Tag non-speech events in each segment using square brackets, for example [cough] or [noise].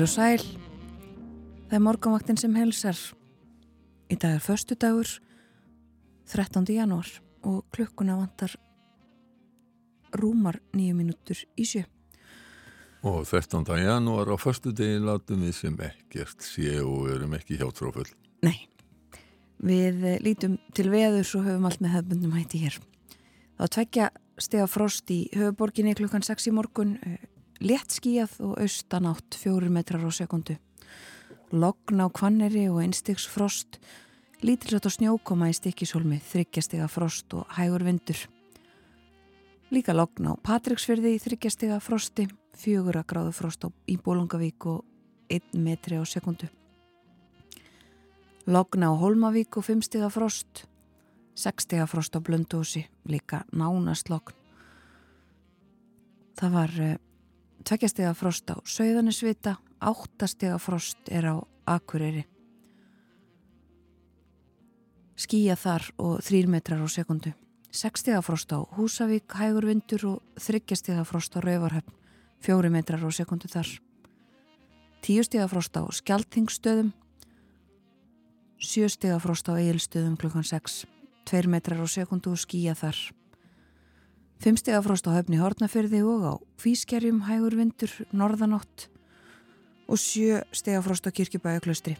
Heil og sæl, það er morgunvaktin sem helsar. Í dag er förstu dagur, 13. janúar og klukkuna vantar rúmar nýju mínútur í sjö. Og 13. janúar á förstu degi látum við sem ekkert sé og erum ekki hjátrófull. Nei, við lítum til veðurs og höfum allt með hefbundum hætti hér. Það var tveggja stega frost í höfuborginni klukkan 6 í morgun, eh, létt skíjað og austanátt fjórir metrar á sekundu. Logn á kvanneri og einstigs frost, lítilsvægt á snjókoma í stikkisólmi, þryggjastega frost og hægur vindur. Líka logn á Patricksfyrði í þryggjastega frosti, fjögur að gráðu frost í Bólungavík og einn metri á sekundu. Logn á Holmavík og fimmstega frost, sekstega frost á Blöndósi, líka nánast logn. Það var uh, tveggjastega frost á Sauðanisvita, áttastega frost er á Akureyri. Skíja þar og þrýr metrar á sekundu. Sekstega frost á Húsavík, hægur vindur og þryggjastega frost á Rauvarhöfn, fjóri metrar á sekundu þar. Tíustega frost á Skeltingstöðum, sjöstega frost á Egilstöðum klukkan 6, tveir metrar á sekundu og skíja þar. Fimmstega frost á höfni Hortnafyrði og á Fískerjum, hægur vindur, norðanótt og sjö stega frost á Kirkjubæuklaustri.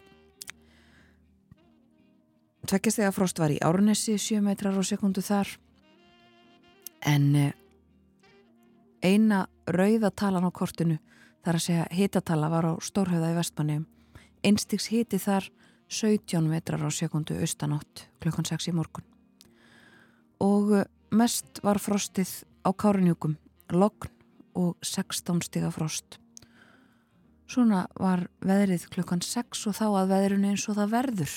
Tveggjastega frost var í Árnesi, sjö metrar á sekundu þar en eh, eina rauðatalan á kortinu þar að segja hitatala var á Stórhauða í Vestmanniðum. Einstiks hiti þar 17 metrar á sekundu austanátt klukkan 6 í morgun. Og eh, mest var frostið á Kárinjúkum, logn og 16 stiga frost. Svona var veðrið klukkan 6 og þá að veðrun eins og það verður.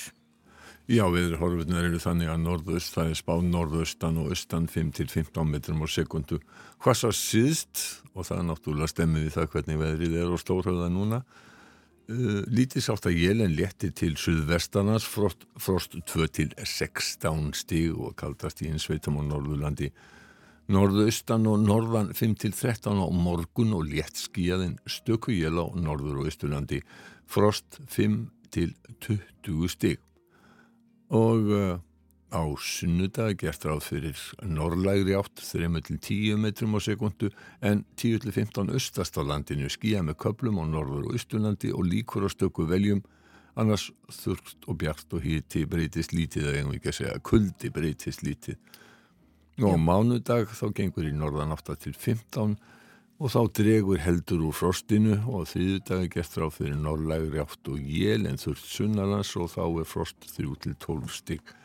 Já, við horfurnar eru þannig að norðaust, það er spáð norðaustan og austan 5-15 metrum á sekundu. Hvað svo síðst, og það er náttúrulega stemmið við það hvernig veðrið er og stórhauða núna, uh, lítið sátt að jélen létti til suðvestanars, frost, frost 2-16 stíg og kaldast í einsveitum á Norðurlandi. Norðaustan og norðan 5-13 á morgun og létt skíjaðin stöku jél á Norður og Ísturlandi, frost 5-20 stíg og uh, á sunnudag gert ráð fyrir norrlægri átt 3-10 metrum á sekundu en 10-15 östast á landinu. Skýja með köplum á norður og östurlandi og líkur á stöku veljum. Annars þurft og bjart og híti breytist lítið eða einhvern veginn ekki að segja. Kuldi breytist lítið. Og á mánudag þá gengur í norðan 8 til 15 og þá dregur heldur úr frostinu og þriðudag er gert frá fyrir norrlægri átt og jél en þurft sunnarnas og þá er frost 3-12 stygg.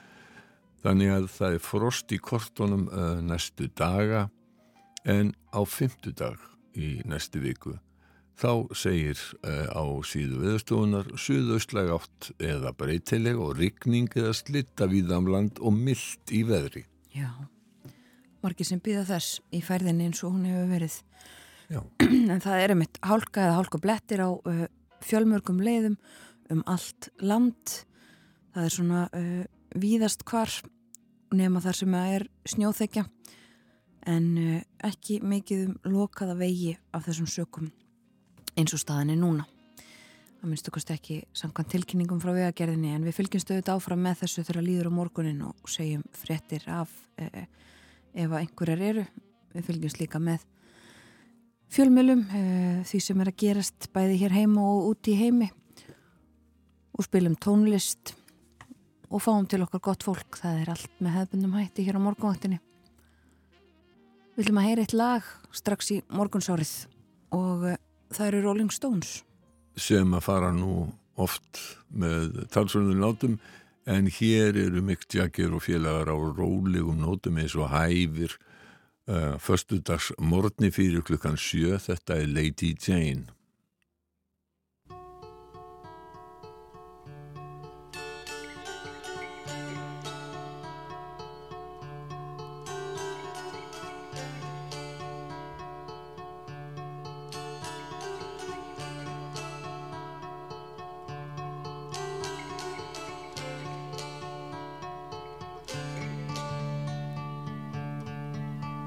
Þannig að það er frost í kortunum uh, næstu daga en á fymtudag í næstu viku þá segir uh, á síðu viðstofunar suðaustlæg átt eða breytileg og rigning eða slitta víðamland og myllt í veðri. Já, margir sem býða þess í færðinni eins og hún hefur verið Já. [clears throat] en það er einmitt hálka eða hálka blettir á uh, fjölmörgum leiðum um allt land það er svona uh, víðast hvar nema þar sem það er snjóþekja en uh, ekki mikið um lokaða vegi af þessum sökum eins og staðinni núna. Það minnst okkast ekki samkvæmt tilkynningum frá vegagerðinni en við fylgjumstu auðvitað áfram með þessu þegar líður á morgunin og segjum fréttir af uh, ef að einhverjar eru. Við fylgjumst líka með fjölmjölum uh, því sem er að gerast bæði hér heima og úti í heimi. Og spilum tónlist og fáum til okkar gott fólk. Það er allt með hefðbundum hætti hér á morgunvaktinni. Við viljum að heyra eitt lag strax í morgunsárið og uh, það eru Rolling Stones. Sem að fara nú oft með talsvöndun látum en hér eru Mick Jagger og félagar á rólegum nótum eins og hæfir uh, förstudags morgni fyrir klukkan sjö, þetta er Lady Jane.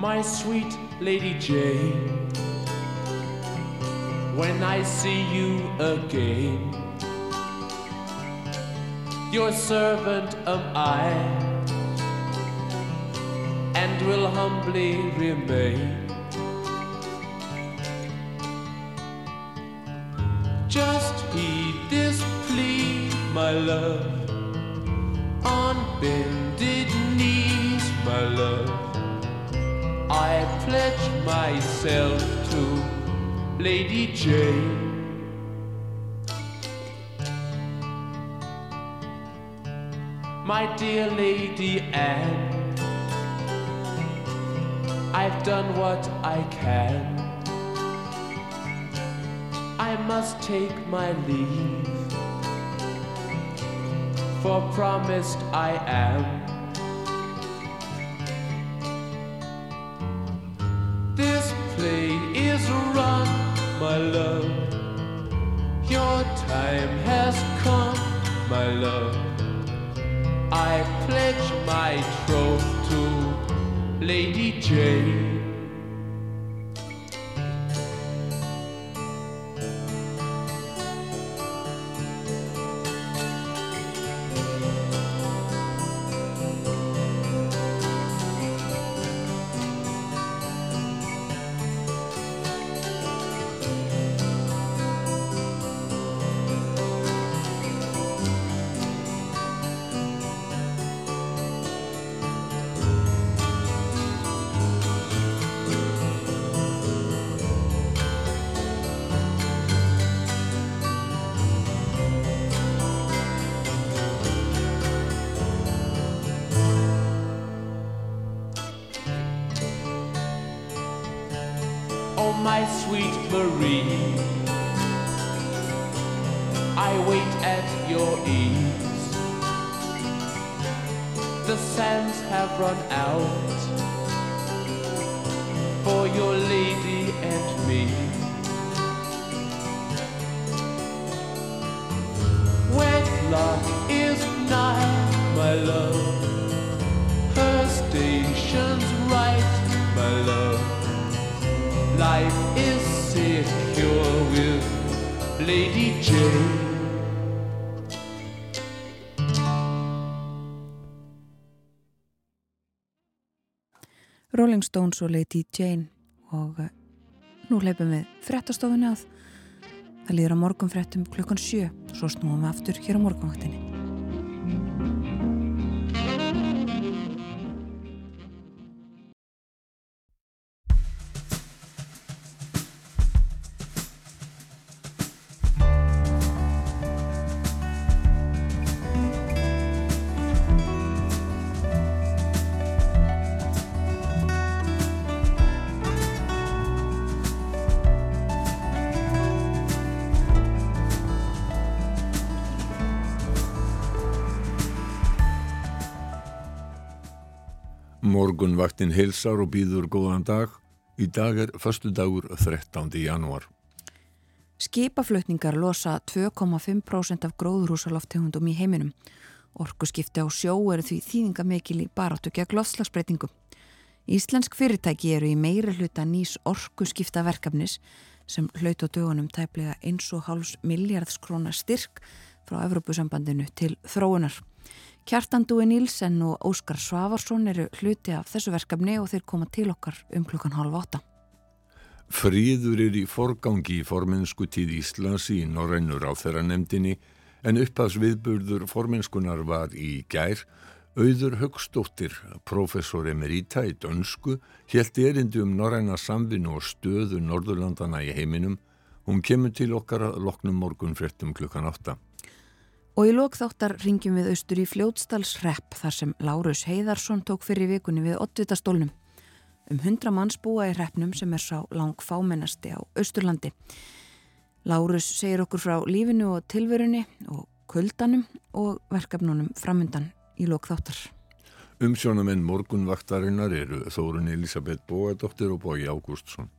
My sweet Lady Jane. When I see you again, your servant am I, and will humbly remain. Just heed this plea, my love, on bended I pledge myself to Lady Jane. My dear Lady Anne, I've done what I can. I must take my leave, for promised I am. My love. Your time has come, my love. I pledge my troth to Lady Jane. Stones og Lady Jane. Og uh, nú leipum við frettastofunni að. Það líður á morgunfrettum klukkan sjö. Svo snúum við aftur hér á morgunvaktinni Morgunvaktin heilsar og býður góðan dag. Í dag er förstu dagur 13. janúar. Skipaflutningar losa 2,5% af gróðurhúsaloftegundum í heiminum. Orkuskipti á sjó eru því þýðinga mikil í baráttu gegn lofslagsbreytingum. Íslensk fyrirtæki eru í meiri hluta nýs orkuskipta verkefnis sem hlaut á dögunum tæplega 1,5 miljardskrónar styrk frá Evrópusambandinu til þróunar. Kjartan Dúi Nílsen og Óskar Svavarsson eru hluti af þessu verkefni og þeir koma til okkar um klukkan halv åtta. Fríður er í forgangi í formensku tíð Íslands í Norrennur á þeirra nefndinni en uppafs viðburður formenskunar var í gær Auður Högstóttir, professor emerita í dönsku, helt erindi um norræna samvinnu og stöðu Norðurlandana í heiminum. Hún kemur til okkar að loknum morgun fréttum klukkan átta. Og í lokþáttar ringjum við austur í Fljótsdalsrepp þar sem Lárus Heiðarsson tók fyrir vikunni við Ottvitastólnum. Um hundra manns búa í reppnum sem er sá lang fámennasti á Austurlandi. Lárus segir okkur frá lífinu og tilverunni og kuldanum og verkefnunum framundan í lokþáttar. Umsjónamenn morgunvaktarinnar eru Þórun Elisabeth Bóadóttir og Bói Ágústsson.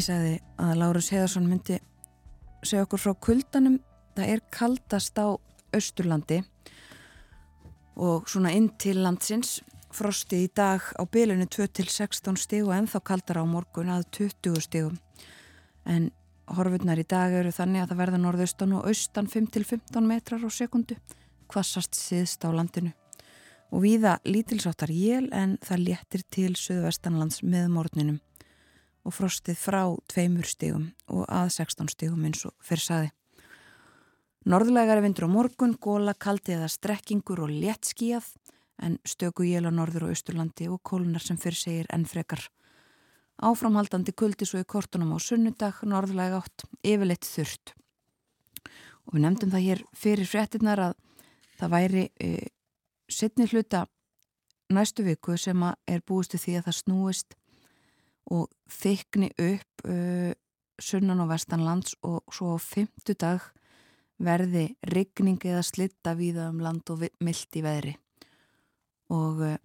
Ég sagði að Lárus Heðarsson myndi segja okkur frá kuldanum. Það er kaldast á Östurlandi og svona inn til landsins frostið í dag á bylunu 2-16 stíg og ennþá kaldar á morgun að 20 stígum. En horfurnar í dag eru þannig að það verða norðaustan og austan 5-15 metrar á sekundu, kvassast síðst á landinu. Og viða lítilsáttar jél en það léttir til söðvestanlands með morninum og frostið frá tveimur stígum og að 16 stígum eins og fyrir saði. Norðlegari vindur á morgun, góla, kaldi eða strekkingur og léttskíjað en stöku jél á norður og austurlandi og kólunar sem fyrir segir enn frekar. Áframhaldandi kuldi svo í kortunum á sunnudag, norðlega átt, yfirleitt þurft. Og við nefndum það hér fyrir fréttinnar að það væri e, setni hluta næstu viku sem er búistu því að það snúist og þykni upp e, sunnan og vestanlands og svo á fymtu dag verði rigning eða slitta víða um land og mildt í veðri. Og uh,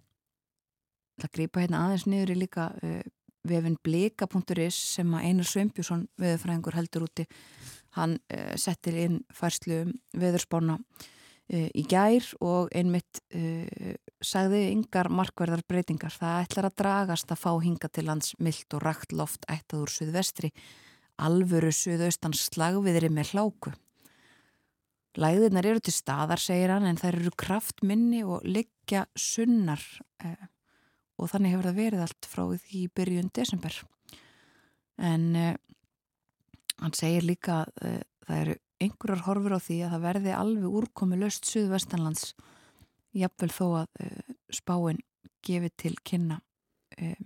það greipa hérna aðeins niður í líka uh, vefin blika.is sem að Einar Sveinbjörnsson veðurfræðingur heldur úti. Hann uh, settir inn færslu veðurspána í gær og einmitt sagði yngar markverðar breytingar. Það ætlar að dragast að fá hinga til lands myllt og rakt loft ættaður suðvestri. Alvöru suðaustan slagviðri með hláku. Læðirnar eru til staðar, segir hann, en þær eru kraftminni og liggja sunnar eh, og þannig hefur það verið allt frá því byrjun desember. En eh, hann segir líka að eh, það eru einhverjar horfur á því að það verði alveg úrkomi löst Suðvestanlands, jafnvel þó að eh, spáinn gefi til kynna eh,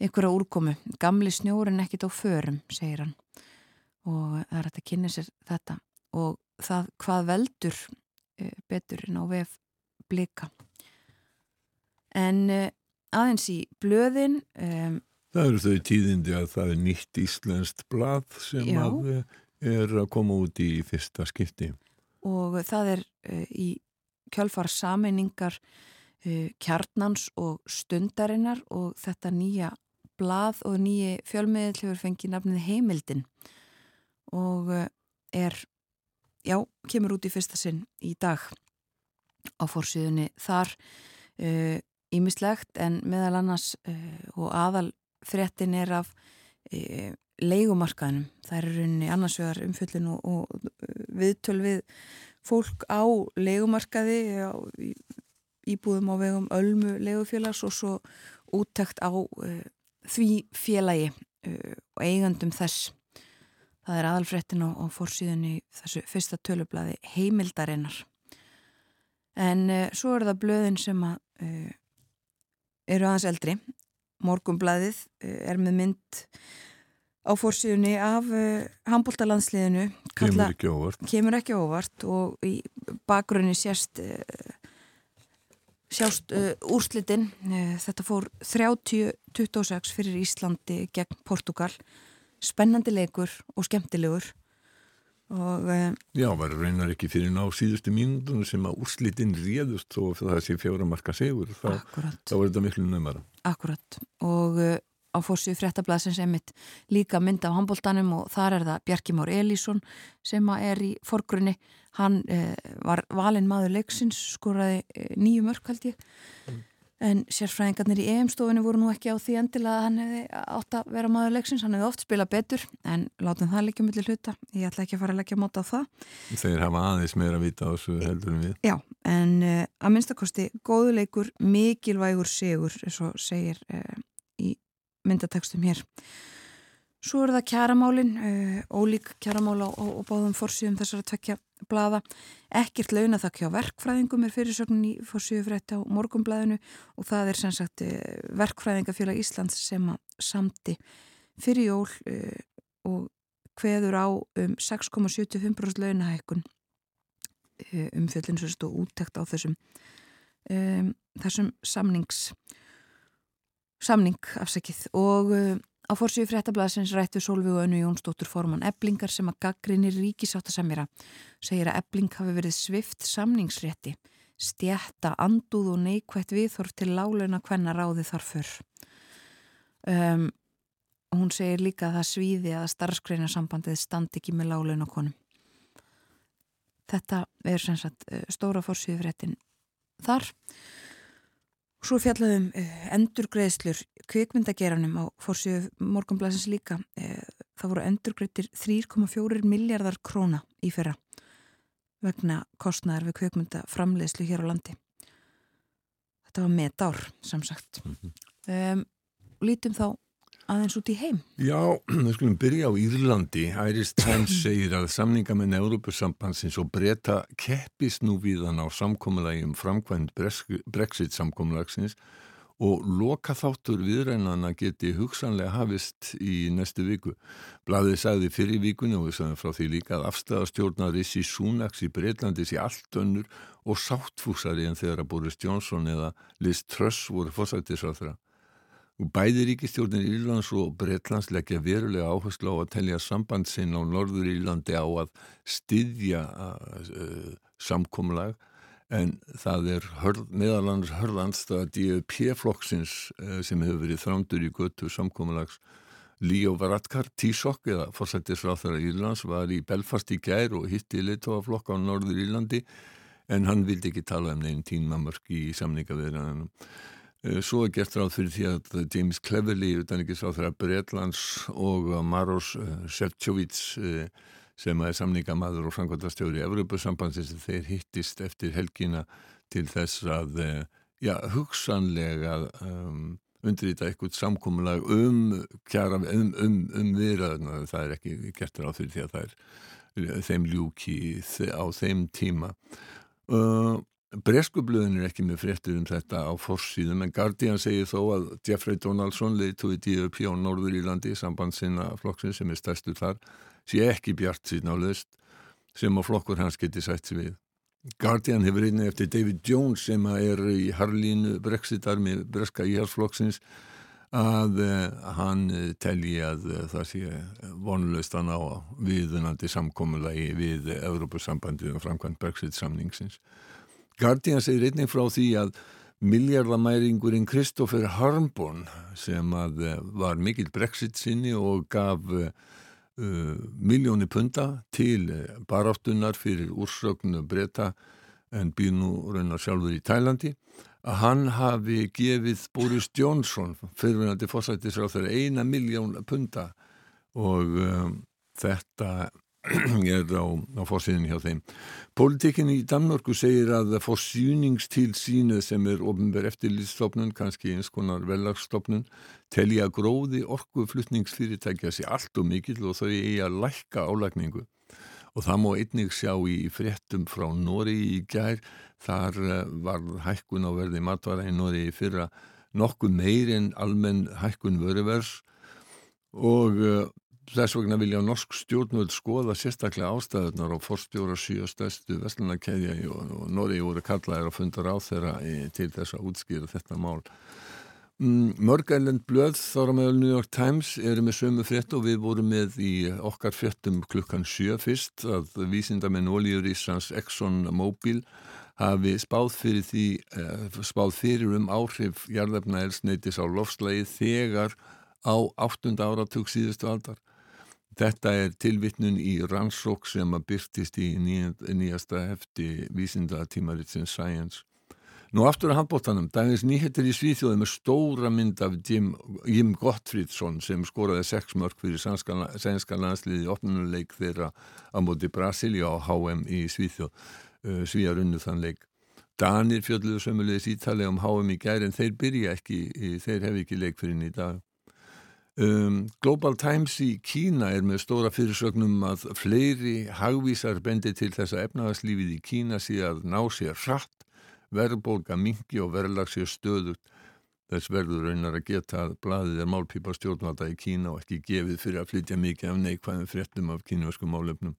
einhverja úrkomi. Gamli snjórin ekkit á förum, segir hann. Og það er hægt að kynna sér þetta. Og það hvað veldur uh, betur en á vef blika. En uh, aðeins í blöðin um, Það eru þau tíðindi að það er nýtt íslenskt blad sem að eh, er að koma út í fyrsta skipti. Og það er uh, í kjálfar sameiningar kjarnans og stundarinnar og þetta nýja blað og nýji fjölmiðl hefur fengið nafnið heimildin og er já, kemur út í fyrsta sinn í dag á fórsíðunni þar ímislegt uh, en meðal annars uh, og aðal fréttin er af uh, leigumarkaðinum. Það er rauninni annarsvegar umfjöllin og, og viðtöl við fólk á leigumarkaði á, íbúðum á vegum ölmu leigufélags og svo úttækt á því félagi og eigandum þess Það er aðalfrettin á, á fórsíðunni þessu fyrsta tölublaði heimildarinnar. En uh, svo er það blöðin sem að, uh, eru aðeins eldri. Morgumblaðið uh, er með mynd á fórsíðunni af handbóltalandsliðinu. Kemur ekki óvart. Kemur ekki óvart og í bakgrunni sérst, sjást úrslitinn. Þetta fór 30-26 fyrir Íslandi gegn Portugal spennandi leikur og skemmtilegur og uh, Já, var reynar ekki fyrir ná síðustu mínúndunum sem að úrslitinn réðust og það sé fjóra marka segur þá, þá var þetta miklu nöymara Akkurat og uh, á fórsíu fréttablaðsins emitt líka mynd af handbóltanum og þar er það Bjarki Már Elísson sem er í forgrunni. Hann uh, var valin maður leiksins skoraði nýju mörk held ég. Mm. En sérfræðingarnir í EM-stofinu voru nú ekki á því endilega að hann hefði átt að vera maður leiksins, hann hefði oft spilað betur en látum það líka millir hluta. Ég ætla ekki að fara að leggja móta á það. Þeir hafa aðeins meira að vita á þessu heldur en við. Já, en uh, að minnstakosti góðuleikur, mikilvægur sigur, eins og segir uh, í myndatekstum hér Svo er það kjaramálin, uh, ólík kjaramál á, á, á báðum fórsíðum þessar að tvekja blada. Ekkert launa það kjá verkfræðingum er fyrirsögnin í fórsíðu frétti á morgumblæðinu og það er sem sagt uh, verkfræðingafélag Íslands sem að samti fyrir jól uh, og hveður á um 6,75% launahækkun um fjöldinnsvist og úttekt á þessum, um, þessum samnings samning afsækið og uh, Á fórsíu fréttablaðsins rættu Solveig og Önnu Jónsdóttur forman eblingar sem að gaggrinni ríkisáttasemjara segir að ebling hafi verið svift samningsrétti, stjætta, anduð og neikvægt viðþorf til láleuna hvenna ráði þar fyrr. Um, hún segir líka að það svíði að starfsgreinasambandið standi ekki með lálein og konum. Þetta er sem sagt uh, stóra fórsýðufréttin þar. Svo fjallaðum uh, endurgreðslur kvikmyndageranum á fórsýðu morgunblæsins líka. Uh, það voru endurgreðtir 3,4 miljardar króna í fyrra vegna kostnæðar við kvikmyndaframleðslu hér á landi. Þetta var metár, sem sagt. Mm -hmm. um, lítum þá aðeins út í heim. Já, við skulum byrja á Írlandi. Iris Times [clears throat] segir að samninga með Európusambansins og breyta keppis nú viðan á samkómulagi um framkvæmt Brexit samkómulagsins og loka þáttur viðrænana geti hugsanlega hafist í næstu viku. Blaðið sagði fyrir vikunni og við sagðum frá því líka að afstæðastjórnar Rissi Súnaks í Breitlandi sé allt önnur og sáttfúsari en þegar að Boris Johnson eða Liz Truss voru fórsættisráþra. Bæði ríkistjórnir Írlands og Breitlands leggja verulega áherslu á að telja samband sinn á Norður Írlandi á að styðja uh, samkomlag en það er meðalans hörðanstað DUP-flokksins uh, sem hefur verið þrándur í götu samkomlags Líó Varadkar, Tísokk eða fórsættisráþara Írlands var í Belfast í gær og hitti litóaflokk á Norður Írlandi en hann vildi ekki tala um neinn tímamörk í samningaveðranum. Eh, svo er gert ráð fyrir því að James Cleverly, utanrikiðsráþara Breitlands og Maros Sefcovic eh, sem er samningamadur og frangvöldastjóri Evropasambansins, þeir hittist eftir helgina til þess að eh, já, hugsanlega um, undrýta eitthvað samkómulag um, um, um viðraðuna, það er ekki gert ráð fyrir því að það er þeim ljúki á þeim tíma. Uh, Breskublöðin er ekki með fréttur um þetta á forsýðum en Guardian segir þó að Jeffrey Donaldson leiðtói DUP á Norður Írlandi sambandsina flokksinn sem er stærstu þar sé ekki bjart síðan á löst sem á flokkur hans geti sætt sér við. Guardian hefur einnig eftir David Jones sem er í Harlínu Brexit-armi breska íhalsflokksins að uh, hann uh, telji að uh, það sé vonlust að ná viðunandi samkommulagi við Európa-sambandið og framkvæmt Brexit-samningsins. Guardian segir einnig frá því að miljardamæringurinn Kristoffer Harmborn sem að eh, var mikill brexit sinni og gaf uh, miljóni punta til baráttunar fyrir úrsöknu breyta en býr nú raunar sjálfur í Tælandi að hann hafi gefið Boris Johnson fyrirvinandi fórsættisráð þegar eina miljón punta og um, þetta [clears throat] er á, á fórsýðin hjá þeim. Pólitíkin í Danmörku segir að fórsýningstíl sínu sem er ofnverð eftirlýststofnun, kannski eins konar vellagsstofnun, telja gróði orkuflutningsfyrirtækja sér allt og mikill og þau eigi að lækka álækningu. Og það má einnig sjá í fréttum frá Nóri í gær, þar eh, var hækkun á verði matvara í Nóri í fyrra nokkuð meir en almenn hækkun vöruvers og eh, Þess vegna vilja norsk stjórnvöld skoða sérstaklega ástæðunar og forstjóra síastæstu vestlunarkæðja og, Norri voru kallaðir að funda ráð þeirra til þess að útskýra þetta mál. Mm, Mörgælend blöð þára meðal New York Times eru með sömu frétt og við vorum með í okkar fréttum klukkan sjö fyrst að vísindamenn Olíurísans Exxon Mobil hafi spáð fyrir, því, eh, spáð fyrir um áhrif jarðefna elsneitis á lofslægi þegar á áttunda áratug síðustu aldar. Þetta er tilvittnun í rannsók sem að byrtist í nýjasta hefti vísinda tímaritsins Science. Nú aftur að handbóttanum, dagins nýhettir í Svíþjóði með stóra mynd af Jim, Jim Gottfridsson sem skoraði sex mörg fyrir sænska landsliði opnunuleik þeirra á móti Brasilia á HM í Svíþjóð, uh, Svíjar unnu þann leik. Danir fjöldluðu sömulegis ítalega um HM í gæri en þeir byrja ekki, þeir hef ekki leik fyrir í dag. Um, Global Times í Kína er með stóra fyrirsögnum að fleiri hagvísar bendi til þess að efnagaslífið í Kína sé að ná sér hratt, verðbólga mingi og verðlag sér stöðut. Þess verður raunar að geta að bladið er málpípa stjórnvalda í Kína og ekki gefið fyrir að flytja mikið af neikvæðum fréttum af kínvöskum málefnum.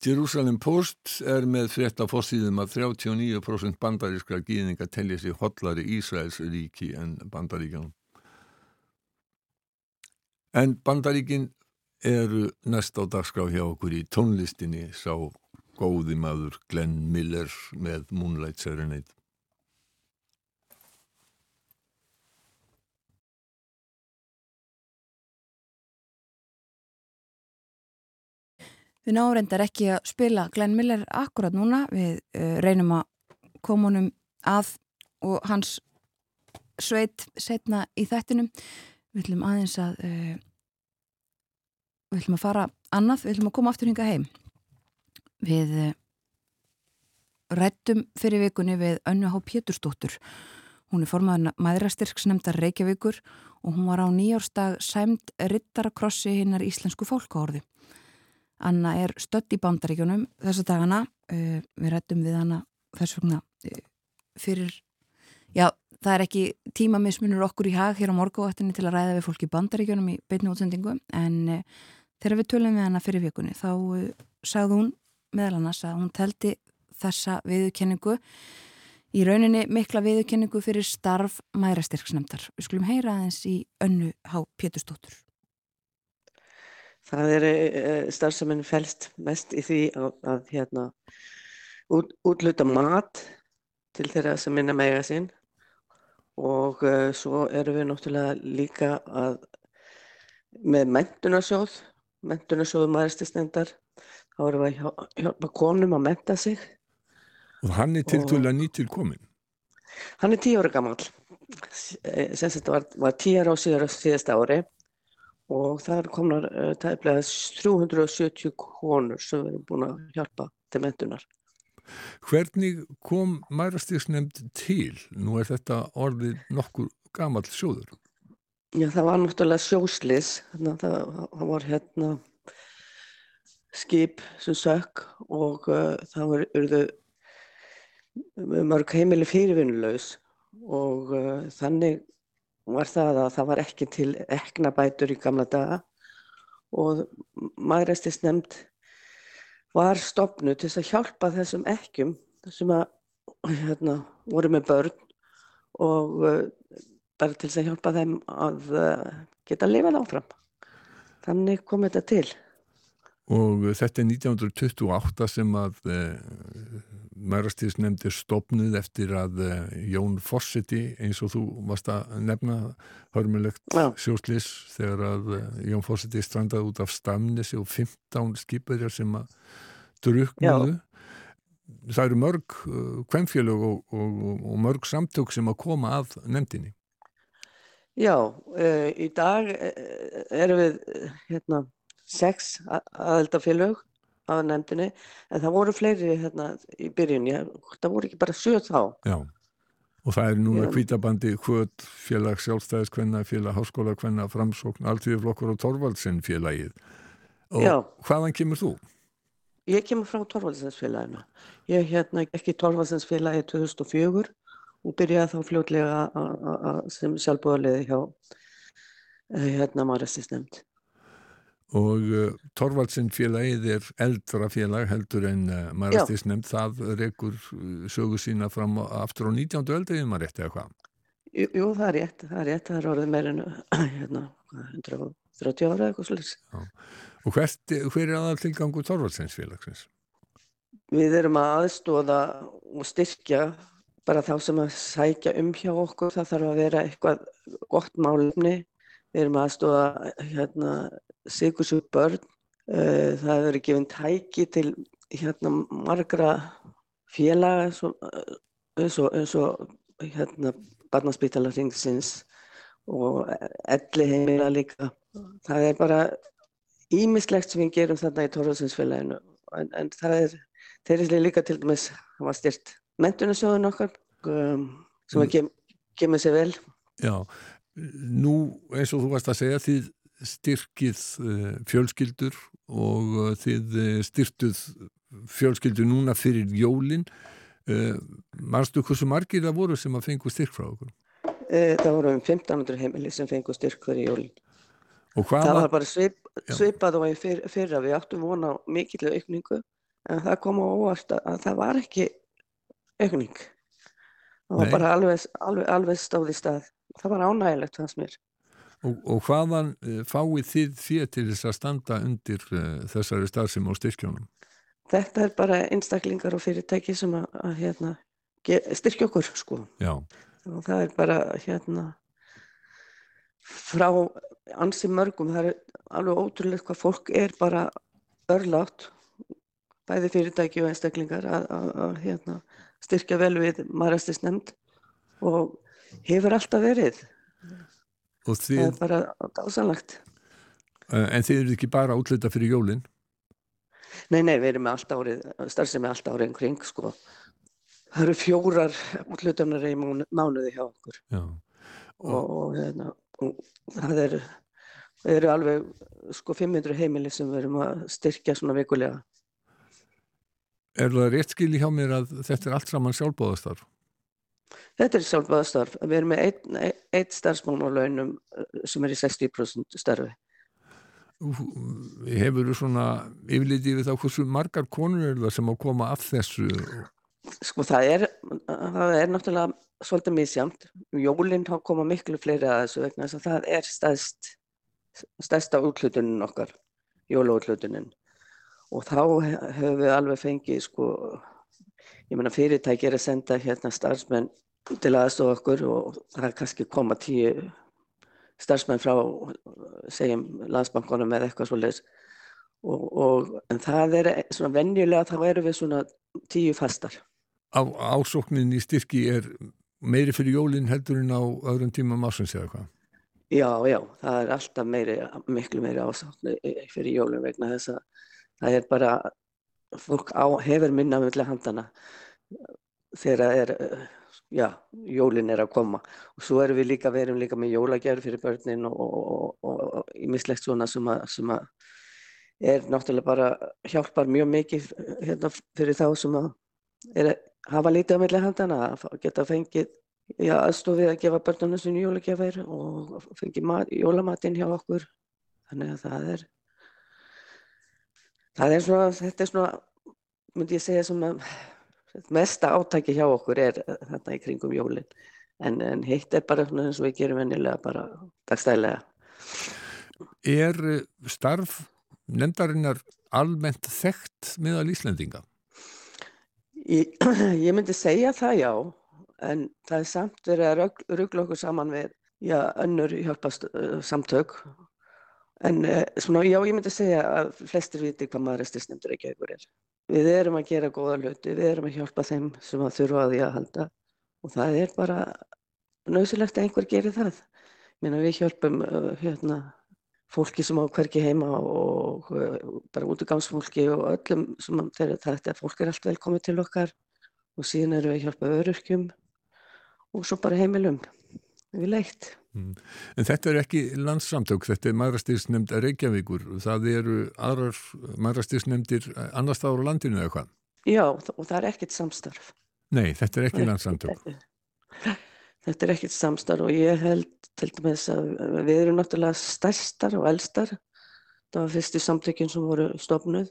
Jerusalem Post er með frétt af fórsýðum að 39% bandarískra gýðinga telja sér hotlari Ísraels ríki en bandaríkjanum. En bandaríkin eru næst á dagskrá hjá okkur í tónlistinni sá góði maður Glenn Miller með Moonlight Serenade. Við náum reyndar ekki að spila Glenn Miller akkurat núna, við uh, reynum að koma honum að og hans sveit setna í þættinum. Við ætlum aðeins að, uh, við ætlum að fara annað, við ætlum að koma aftur hinga heim. Við uh, rættum fyrir vikunni við Önnu Há Pétursdóttur. Hún er formaður maðurastyrksnemndar Reykjavíkur og hún var á nýjárstag sæmt rittarakrossi hinnar íslensku fólkáorði. Anna er stött í bandaríkjunum þessa dagana, uh, við rættum við hana þess vegna fyrir, já það er ekki tímamismunur okkur í hag hér á morgóvættinni til að ræða við fólk í bandaríkjunum í beitnu útsendingu en uh, þegar við tölum við hana fyrir vikunni þá sagði hún meðal annars að hún teldi þessa viðurkenningu í rauninni mikla viðurkenningu fyrir starf mærastyrksnæmtar. Við skulum heyra aðeins í önnu Há Péturstóttur. Það er uh, starfseminn fælst mest í því að, að hérna, út, útluta mat til þeirra sem minna mega sín og uh, svo erum við náttúrulega líka að með mentunarsjóð, mentunarsjóðu maðuristisnendar, þá erum við að hjálpa konum að menta sig. Og hann er til dæla nýtil komin? Hann er tíu ára gammal, sem þetta var, var tíu ára á síðasta ári og það er komnar uh, tæplega 370 konur sem við erum búin að hjálpa til mentunar. Hvernig kom mærastíksnefnd til? Nú er þetta orðið nokkur gamal sjóður. Já, það var náttúrulega sjóslis. Það, það var hérna skip sem sökk og uh, það var urðu mörg heimili fyrirvinnulegs og uh, þannig var það að það var ekki til eknabætur í gamla daga og maðuræstis nefnd var stopnu til að hjálpa þessum ekkjum sem að hérna, voru með börn og uh, bara til að hjálpa þeim að uh, geta að lifa áfram. Þannig kom þetta til. Og þetta er 1928 sem að uh, mærastíðsnefndir stopnuð eftir að uh, Jón Fossetti eins og þú varst að nefna hörmulegt sjóslis þegar að uh, Jón Fossetti strandaði út af Stamnesi og 15 skipverjar sem að druknuðu. Það eru mörg kvemmfélög og, og, og mörg samtök sem að koma að nefndinni. Já, í dag erum við hérna, sex aðeldafélög af nefndinni, en það voru fleiri hérna í byrjunni, það voru ekki bara sjöð þá. Já, og það er núna kvítabandi hvöld félag sjálfstæðiskvenna, félag háskólakvenna, framsókn, alltíðuflokkur og Torvaldsinn félagið. Og Já. hvaðan kemur þú? Ég kemur frá Torvaldsins félaginu. Ég hérna ekki Torvaldsins félagi 2004 og byrjaði þá fljótlega sem sjálfbúðarliði hjá hérna Marastis nefnd og uh, Torvaldsinn félagið er eldra félag heldur en uh, maður eftir nefnd það rekur uh, sögu sína fram aftur á 19. öldrið maður rétt eða hvað? Jú, jú, það er rétt, það er rétt, það er orðið meirinu [clears throat] hérna, 130 ára eitthvað slús. Og hvert, hver er aðal tilgangu Torvaldsins félagsins? Við erum að aðstóða og styrkja bara þá sem að sækja um hjá okkur, það þarf að vera eitthvað gott málumni, við erum að aðstóða hérna sigursug börn. Eh, það hefur verið gefinn tæki til hérna margra félaga eins og, og hérna barnaspítalarringsins og elli heimila líka. Það er bara ímislegt sem við gerum þarna í Tórhalsinsfélaginu en, en það er þeirri líka til dæmis það var styrt mentunarsjóðun okkar um, sem mm. kem, kemur sér vel. Já, nú eins og þú varst að segja því styrkið eh, fjölskyldur og eh, þið eh, styrtuð fjölskyldur núna fyrir jólinn. Marstu hversu margir það voru sem að fengu styrk frá okkur? Það voru um 1500 heimili sem fengu styrk fyrir jólinn. Það var bara svip, svipað og fyr, fyrra við áttum vona mikill aukningu en það kom á óvart að það var ekki aukning. Það var Nei. bara alveg, alveg, alveg stáð í stað. Það var ánægilegt hans mér. Og, og hvaðan uh, fáið þið því til þess að standa undir uh, þessari starfsum á styrkjónum? Þetta er bara einstaklingar og fyrirtæki sem að, að hérna, styrkja okkur sko. Já. Og það er bara hérna frá ansi mörgum, það er alveg ótrúlega hvað fólk er bara örlátt, bæði fyrirtæki og einstaklingar að, að, að hérna, styrkja vel við marastisnemnd og hefur alltaf verið. Og Það þið, er bara dásanlegt. uh, en þið eru ekki bara útluta fyrir jólinn? Nei, nei, við erum með allt árið, starfsemi allt árið en kring, sko. Það eru fjórar útlutunar í mánu, mánuði hjá okkur Já. og, og, hérna, og það er, það eru alveg sko 500 heimili sem við erum að styrkja svona vikulega. Er það rétt skil hjá mér að þetta er allt saman sjálfbóðastarf? Þetta er sjálfbæðastarf. Við erum með einn ein, ein starfsmann á launum eh, sem er í 60% starfi. Hefur þú svona yfirliti við þá hversu margar konur eru það sem á að koma af þessu? Sko það er, það er náttúrulega svolítið misjamt. Jólinn hafa koma miklu fleiri að þessu vegna þess að það er stærst, stærsta útlutunin okkar, jólaútlutunin. Og þá höfum við alveg fengið sko, ég meina fyrirtæki er að senda hérna starfsmenn til aðstofa okkur og það er kannski koma tíu starfsmenn frá, segjum, landsbankunum eða eitthvað svoleiðis. Og, og, en það er svona venjulega þá erum við svona tíu fastar. Á, ásóknin í styrki er meiri fyrir jólinn heldur en á öðrum tímum ásins eða hvað? Já, já, það er alltaf meiri, miklu meiri ásátni fyrir jólum vegna þess að það er bara, fólk á, hefur minna með handana þegar það er, já, jólin er að koma. Og svo erum við líka, við erum líka með jólagjörð fyrir börnin og, og, og, og ímislegt svona sem að, sem að er náttúrulega bara hjálpar mjög mikið hérna fyrir þá sem að er, hafa lítið á milli handana að geta fengið já, aðstofið að gefa börnunum sinni jólagjafir og fengið mat, jólamatinn hjá okkur. Þannig að það er, það er svona, þetta er svona, myndi ég segja svona, mesta átæki hjá okkur er þetta í kringum jólinn. En, en hitt er bara svona eins og við gerum venjulega bara dagstælega. Er eh, starf nefndarinnar almennt þekkt meðal Íslendinga? Ég, [clears throat] ég myndi segja það já, en það er samt verið að rugl- rugla okkur saman við já, önnur hjálpast uh, samtök. En uh, svona, já, ég myndi segja að flestir viti hvað maður er styrstnefndur ekki ykkur er. Við erum að gera góða hluti, við erum að hjálpa þeim sem að þurfa að því að halda og það er bara nöðsilegt að einhver gerir það. Meina við hjálpum uh, hérna, fólki sem á hvergi heima og uh, bara útigangsfólki og öllum sem þeirra þetta fólk er allt velkomið til okkar og síðan erum við að hjálpa öryrkjum og svo bara heimilum við leitt. En þetta er ekki landssamtök, þetta er maðurastýrsnefnd Reykjavíkur. Það eru aðrar maðurastýrsnefndir annars stáður á landinu eða hvað? Já, og það er ekkert samstarf. Nei, þetta er ekki landssamtök. Þetta, þetta er ekkert samstarf og ég held til dæmis að við erum náttúrulega stærstar og elstar. Það var fyrstu samtökin sem voru stofnuð.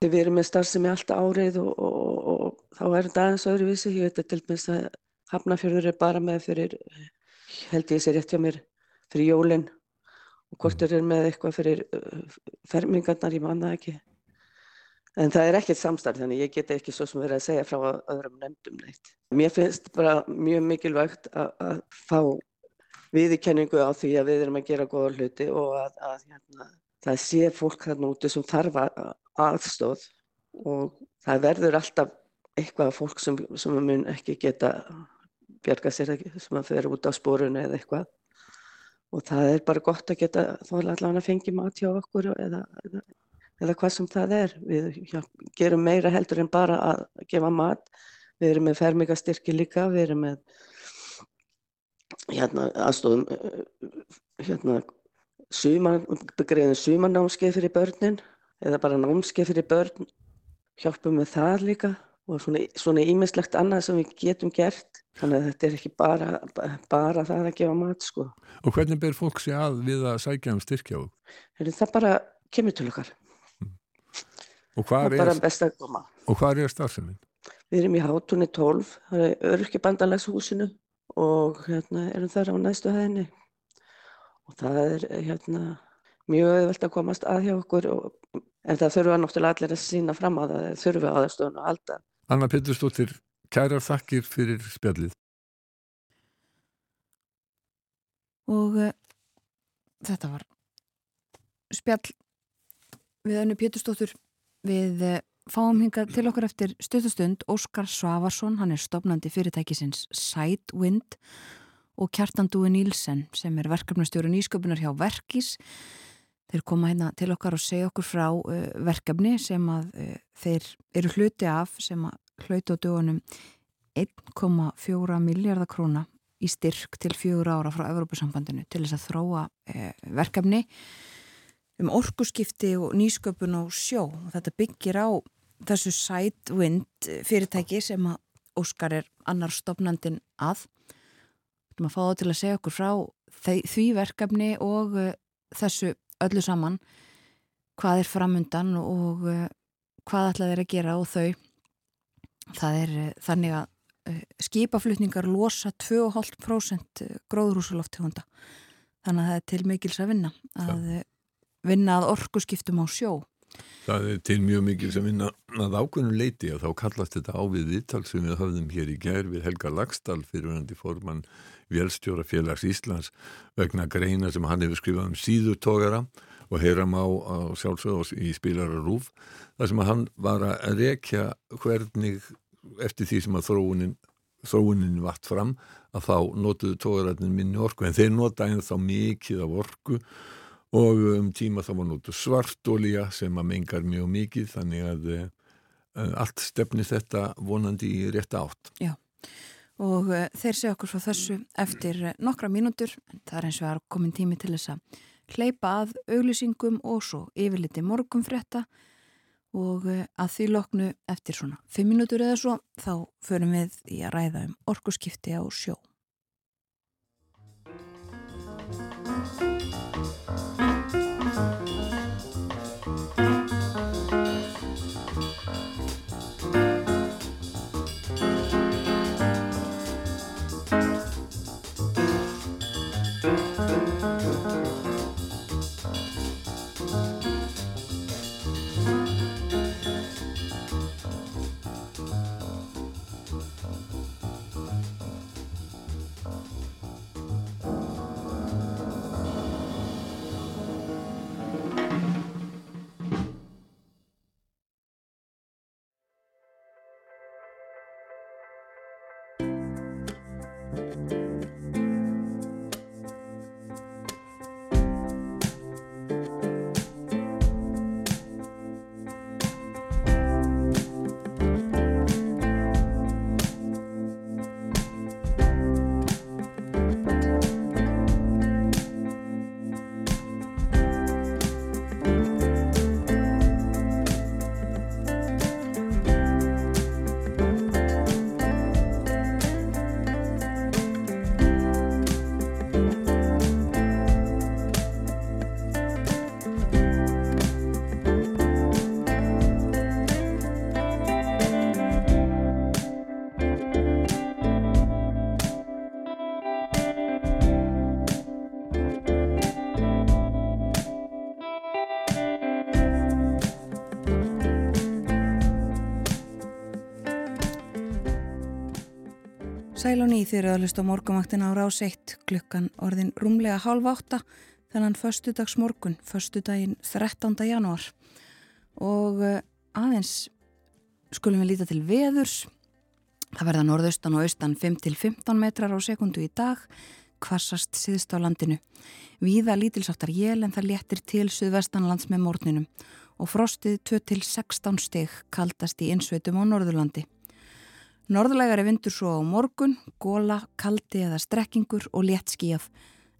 Við erum með starfsemi allt árið og, og, og, og þá er þetta aðeins öðruvísi. Ég veit að til dæmis að Hafnafjörður er bara með fyrir, held ég sé rétt hjá mér, fyrir jólin og hvort þeir eru með eitthvað fyrir uh, fermingarnar, ég manna ekki. En það er ekkert samstarf þannig ég get ekki svo sem verið að segja frá öðrum nefndum neitt. Mér finnst bara mjög mikilvægt að, fá viðurkenningu á því að við erum að gera góða hluti og að, að hérna, það sé fólk þarna úti sem þarf að- aðstóð og það verður alltaf eitthvað fólk sem, sem mun ekki geta bjarga sér ekki, sem að fyrir út á spórunu eða eitthvað og það er bara gott að geta þá allavega að fengi mat hjá okkur eða, eða eða hvað sem það er. Við já, gerum meira heldur en bara að gefa mat. Við erum með fermingastyrki líka, við erum með hérna, aðstofum hérna, sumar, begreðin sumarnámskeið fyrir börnin eða bara námskeið fyrir börn. Hjálpum með það líka og svona, ímislegt annað sem við getum gert. Þannig að þetta er ekki bara, bara það að gefa mat sko. Og hvernig ber fólk sér að við að sækja um styrkja? Heyrðu, Það bara kemur til okkar. Og Það hvar er er, og er starfseminn? Við erum í hátunni 12, það er öryrkjabandalagshúsinu og hérna erum þar á næstu hæðinni. Og það er hérna mjög auðvelt að komast að hjá okkur og, en það þurfa náttúrulega allir að sína fram á það þurfa aðstöðun og alltaf. Anna Pettersdóttir, kærar þakkir fyrir spjallið. og uh, þetta var spjall við önnu Pétursdóttur við eh, fáum hingað til okkur eftir stöðustund Óskar Svavarsson, hann er stopnandi fyrirtækisins Sidewind og Kjartandúi Nílsen sem er verkefnastjóru nýsköpunar hjá Verkís. Þeir koma hérna til okkar og segja okkur frá uh, verkefni sem að uh, þeir eru hluti af sem að hluti á dögunum 1,4 miljardar króna í styrk til fjögur ára frá Evrópusambandinu til þess að þróa uh, verkefni um orkuskipti og nýsköpun og sjó. Og þetta byggir á þessu Sidewind fyrirtæki sem að Óskar er annar stopnandin að. Þú maður fáið til að segja okkur frá því verkefni og uh, þessu öllu saman hvað er framundan og uh, hvað ætlaði þeir að gera og þau. Það er uh, þannig að skipaflutningar losa 2,5% gróðrúsaloftegunda þannig að það er til mikils að vinna að vinna að orgu skiptum á sjó. Það er til mjög mikil sem vinna að ákveðnum leiti að þá kallast þetta á við viðtal sem við höfðum hér í gær við Helga Lagstall fyrirvændi formann Vélstjóra félags Íslands vegna greina sem hann hefur skrifað um síðutógara og heyram á, á sjálfsögðs í spilara rúf þar sem hann var að rekja hvernig eftir því sem að þróunin þróunin vatt fram að þá notuðu tógararnir minni orku en þeir nota einn þá mikið af orku og um tíma þá var nótu svartólíja sem að mengar mjög mikið þannig að uh, allt stefni þetta vonandi í rétt átt. Já og uh, þeir segja okkur frá þessu eftir uh, nokkra mínútur en það er eins og að komin tími til þess að hleypa að auglýsingum og svo yfirliti morgumfrétta og að því loknu eftir svona fimm mínútur eða svo þá förum við í að ræða um orkuskipti á sjó. Sæl og ný þeirra að hlusta morgumaktin á rás 1 klukkan orðin rúmlega halv átta þennan förstudags morgun, förstudaginn 13. janúar. Og eh, aðeins skulum við líta til veðurs. Það verða norðaustan og austan 5-15 metrar á sekundu í dag. Kvassast síðst á landinu. Víða lítilsáttar jél en það léttir til suðvestanlands með morninum og frostið 2-16 steg kaldast í insveitum á Norðurlandi Norðlægari vindur svo á morgun, góla, kaldi eða strekkingur og létt skíjaf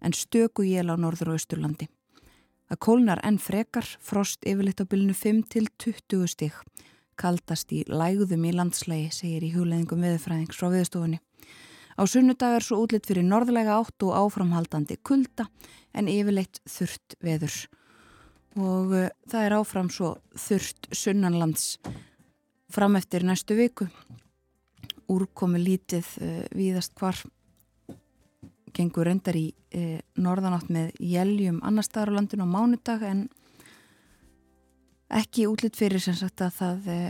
en stöku jél á norður og austurlandi. Það kólnar enn frekar, frost yfirleitt á bylnu 5-20 stík. Kaldast í lægðum í landslægi, segir í hugleðingum viðfræðings frá viðstofunni. Á sunnudag er svo útlitt fyrir norðlega átt og áframhaldandi kulda en yfirleitt þurft veður. Og uh, það er áfram svo þurft sunnanlands fram eftir næstu viku úrkomi lítið uh, víðast hvar gengur reyndar í uh, norðanátt með jæljum annar staðar á landinu á mánudag en ekki útlitt fyrir sem sagt að það uh,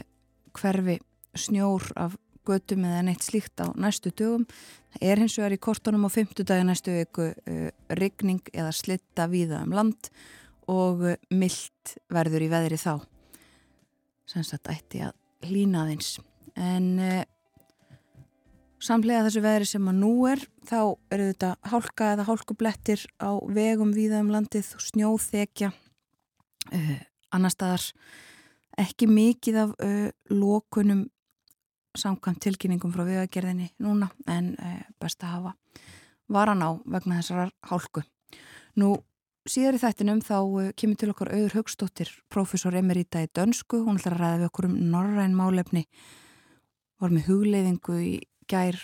hverfi snjór af götum eða neitt slíkt á næstu dögum. Það er hins vegar í kortunum á fymtudagi næstu viku rigning eða slitta víða um land og myllt verður í veðri þá. sem sagt ætti að hlýna þeins en samlega þessu veðri sem að nú er þá eru þetta hálka eða hálkublettir á vegum víða um landið og snjóþekja uh, annar staðar ekki mikið af uh, lókunum samkvæmt tilkynningum frá viðagerðinni núna en uh, best að hafa varan á vegna þessar hálku. Nú síðar í þættinum þá kemur til okkar auður högstóttir profesor Emerita í dönsku, hún ætlar að ræða við okkur um norræn málefni var með hugleiðingu í gær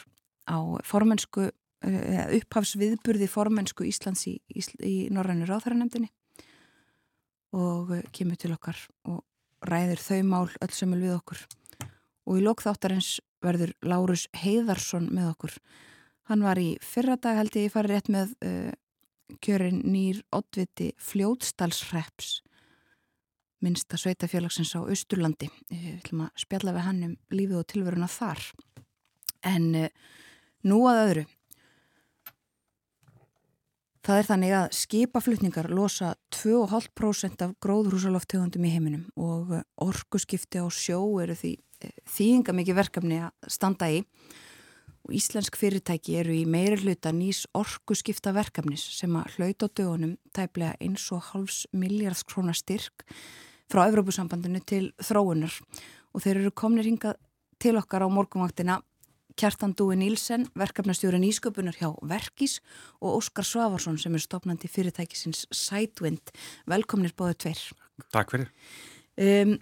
á formensku upphafsviðburði formensku Íslands í, í, í norrænu ráþæranemdini og kemur til okkar og ræðir þau mál öll sömul við okkur. Og í lókþáttarins verður Lárus Heiðarsson með okkur. Hann var í fyrradag held ég farið rétt með uh, kjörin nýr oddviti fljótstalsreps minnsta sveitafélagsins á Östurlandi við ætlum að spjalla við hann um lífið og tilveruna þar en uh, nú að öðru. Það er þannig að skipaflutningar losa 2,5% af gróðrúsaloftegundum í heiminum og orkuskipti á sjó eru því þýðinga mikið verkefni að standa í. Og íslensk fyrirtæki eru í meiri hluta nýs orkuskipta verkefnis sem að hlauta á dögunum tæplega 1,5 miljardsk krónar styrk frá Evrópusambandinu til þróunar. Og þeir eru komnir hingað til okkar á morgunvaktina Kjartan Dúi Nílsen, verkefnastjóri nýsköpunar hjá Verkís og Óskar Svavarsson sem er stopnandi fyrirtækisins Sidewind. Velkomnir bóðu tveir. Takk fyrir. Um,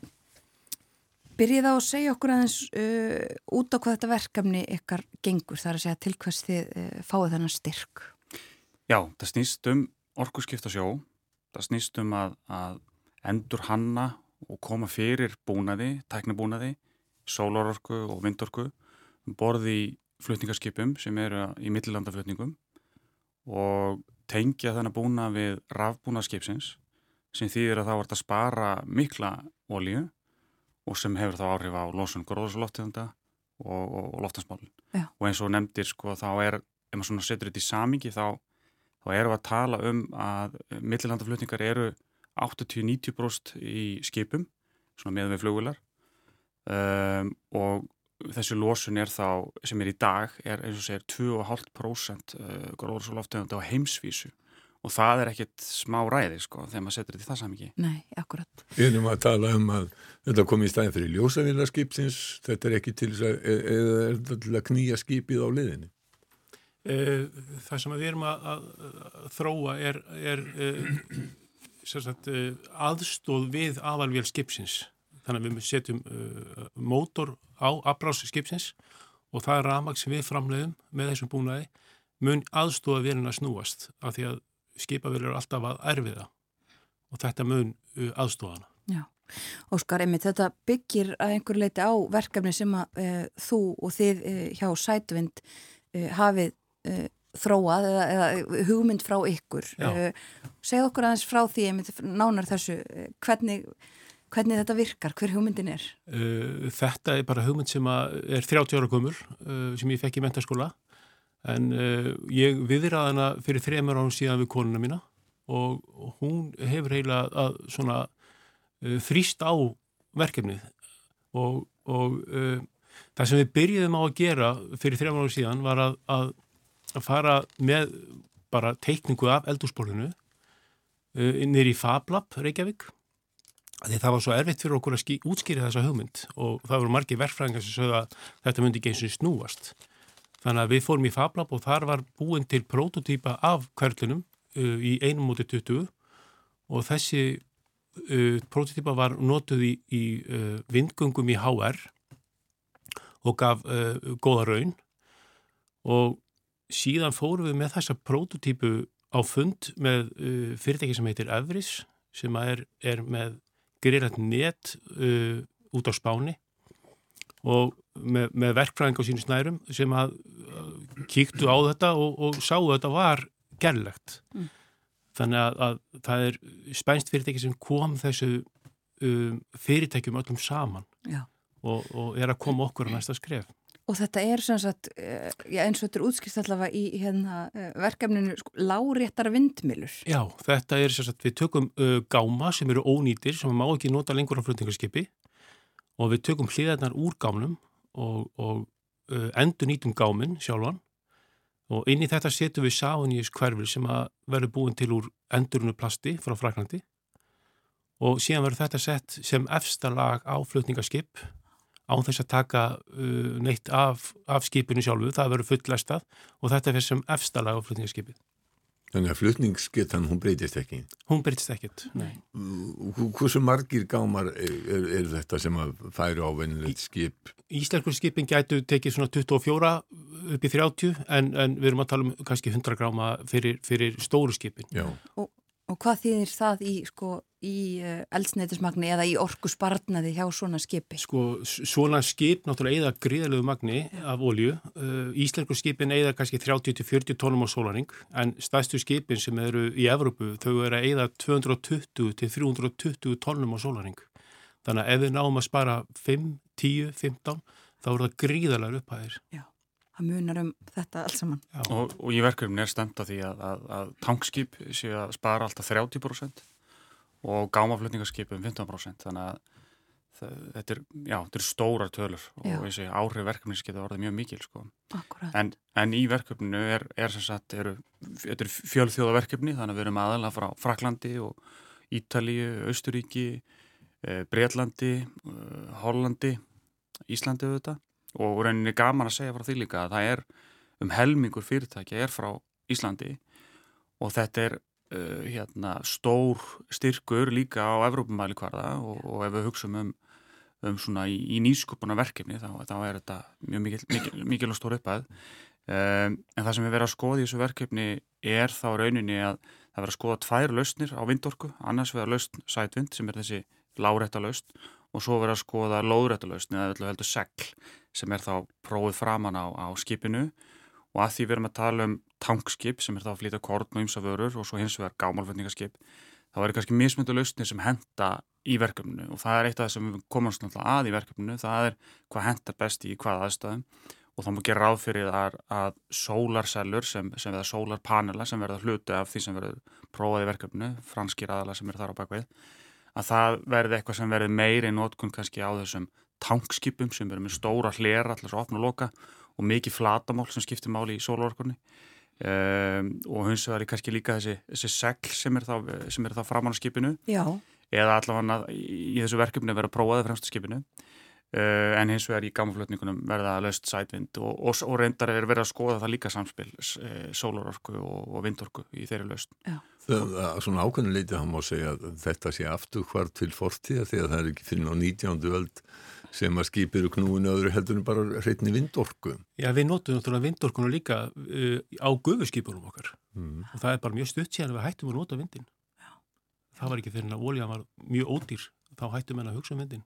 byrjið á að segja okkur aðeins uh, út á hvað þetta verkefni ykkar gengur, það er að segja til hvers þið uh, fáið þennan styrk. Já, það snýst um orkuskipta sjó, það snýst um að, að endur hanna og koma fyrir búnaði, tæknabúnaði, sólarorku og vindorku borði í flutningarskipum sem eru í millilandaflutningum og tengja þannig búna við rafbúnaskipsins sem þýðir að það vart að spara mikla ólíu og sem hefur þá áhrif á losun gróðslofttegunda og, og, og loftansmálun. Og eins og nefndir sko þá er, ef maður svona setur þetta í samingi þá, þá erum við að tala um að millilandaflutningar eru 80-90% í skipum, svona meðan við flugvilar um, og þessu losun er þá, sem er í dag, er eins og segir 2,5% gróðursoloftegunda á heimsvísu og það er ekkert smá ræði sko þegar maður setur þetta í það samingi. Nei, akkurat. Við erum að tala um að þetta kom í stæðin fyrir ljósavílarskipsins, þetta er ekki til þess að, eða er þetta til að knýja skipið á liðinni? Það sem við erum að, að, að þróa er, er sagt, aðstóð við aðalvél skipsins þannig að við setjum uh, mótor á afbrási skipsins og það er ramag sem við framleiðum með þessum búnaði mun aðstofa verðin að snúast af því að skipaverður er alltaf að erfiða og þetta mun uh, aðstofana. Já, Óskar, einmitt þetta byggir að einhver leiti á verkefni sem að uh, þú og þið uh, hjá Sætvind uh, hafið þróað eða, eða hugmynd frá ykkur. Segð okkur aðeins frá því einmitt nánar þessu, hvernig Hvernig þetta virkar? Hver hugmyndin er? Uh, þetta er bara hugmynd sem er 30 ára gömur uh, sem ég fekk í mentaskóla en uh, ég viðraði hana fyrir þremur árum síðan við konuna mína og, hún hefur heila að svona þrýst á verkefnið og, og það sem við byrjuðum á að gera fyrir þremur árum síðan var að, að, fara með bara teikningu af eldúsborðinu nýri í Fablab Reykjavík Því það var svo erfitt fyrir okkur að útskýra þessa hugmynd og það voru margi verfræðingar sem sögða að þetta myndi ekki eins og snúast. Þannig að við fórum í Fablab og þar var búin til prototýpa af hverlunum uh, í einum móti 20 og þessi uh, prototýpa var notuð í, í uh, vindgöngum í HR og gaf uh, góða raun og síðan fórum við með þessa prototýpu á fund með uh, fyrirtæki sem heitir Evris sem er, er með greirat net uh, út á spáni og með, með verkfræðing á sínu snærum sem að uh, kíktu á þetta og, og sáu að þetta var gerlegt. Mm. Þannig að, að það er spænst fyrirtæki sem kom þessu um, fyrirtækjum öllum saman og, og er að koma okkur á næsta skref. Og þetta er sem sagt, já, eins og þetta er útskýrst allavega í hérna, verkefninu sko, láréttar vindmilur. Já, þetta er sem sagt, við tökum uh, gáma sem eru ónýtir, sem má ekki nota lengur á flutningarskipi og við tökum hliðarnar úr gámnum og, og uh, endur nýtum gáminn sjálfan. Og inn í þetta setjum við sáuníus hverfil sem að verður búin til úr endurinu plasti frá Fraklandi og síðan verður þetta sett sem efsta lag á flutningaskip án þess að taka uh, neitt af, af skipinu sjálfu, það verður fullestað og þetta fyrir sem efsta lag á flutningaskipið. Þannig að flutningsgetan, hún breytist ekki? Hún breytist ekkert, nei. Hversu margir gámar er, er, er þetta sem að færu á venilegt skip? Íslenskur skipin gætu tekið svona 24 upp í 30 en, en við erum að tala um kannski 100 gráma fyrir, fyrir stóru skipin. Já. Og, og hvað þýðir það í, sko, í uh, eldsneitismagni eða í orku sparnaði hjá svona skipi? Sko, svona skip náttúrulega eða gríðalegu magni af olju. Uh, Íslensku skipin eða kannski 30-40 tónum á sólaring en stæðstu skipin sem eru í Evrópu þau eru að eða 220-320 tónum á sólaring. Þannig að ef við náum að spara 5, 10, 15 þá eru það gríðalegar upphæðir. Já það munar um þetta alls saman. Og, og í verkefni er stemt að því að, að, að tankskip séu að spara alltaf 30% og gámaflutningarskip um 15% þannig að það, þetta, er, já, þetta er stóra tölur og þessi áhrif verkefnis geta orðið mjög mikil sko. en, en í verkefninu er, er sem sagt eru, þetta er fjölþjóðaverkefni þannig að við erum aðalega frá Fraklandi og Ítalíu, Austuríki eh, Breitlandi eh, Hollandi Íslandi auðvitað og rauninni gaman að segja frá því líka að það er um helmingur fyrirtækja er frá Íslandi. Og þetta er uh, hérna, stór styrkur líka á Evrópumæli hvarða og, og ef við hugsaum um, um svona í, í nýskupuna verkefni þá, þá er þetta mjög mikil, mikil, mikil og stór uppæð um, en það sem við verðum að skoða í þessu verkefni er þá rauninni að það verður að skoða tvær lausnir á vindorku. Annars verður lausn sætvind sem er þessi lárétta lausn. Og svo verður að skoða lóðrætta lausn eða heldur segl sem er þá prófið framann á, á skipinu. Og að því við erum að tala um tankskip sem er þá að flytja korn og ymsaförur og svo hins vegar gámálflutningaskip þá er kannski mismyndu lausnir sem henda í verkefninu. Og það er eitt af það sem við komumst náttúrulega að í verkefninu það er hvað hendar best í hvaða aðstæðum. Og þá múið gera ráð fyrir að, að sólarsellur sem, sem verða sólarpanela sem verða hluti af því sem verður prófað í verkefninu, franskir aðala sem er þar á bakvið að það verði eitthvað sem verði meiri nótkun kannski á þessum tankskipum sem eru með stóra hlera allir svo opna og loka og mikið flatamál sem skiptir máli í sólorkunni um, ehm, og hins vegar er kannski líka þessi, þessi segl sem er þá, þá framann á skipinu Já. eða allavega í þessu verkefni verða prófaði fremst skipinu uh, en hins vegar í gamaflutningunum verða löst sætvind og, og, og reyndar er verið að skoða það líka samspil uh, sólororku og, og vindorku í þeirri löst Já. Svona ákveðinu leitið hann má segja að þetta sé aftur hvart til fortíða því að það er ekki fyrir á 19. öld sem að skipir og knúinu öðru heldur en bara hreitni vindorku. Já, við notum náttúrulega vindorkunu líka uh, á gufuskipunum okkar mm. og það er bara mjög stutt síðan við hættum að nota vindin. Já. Það var ekki fyrir að olja var mjög ódýr, þá hættum við að hugsa um vindin.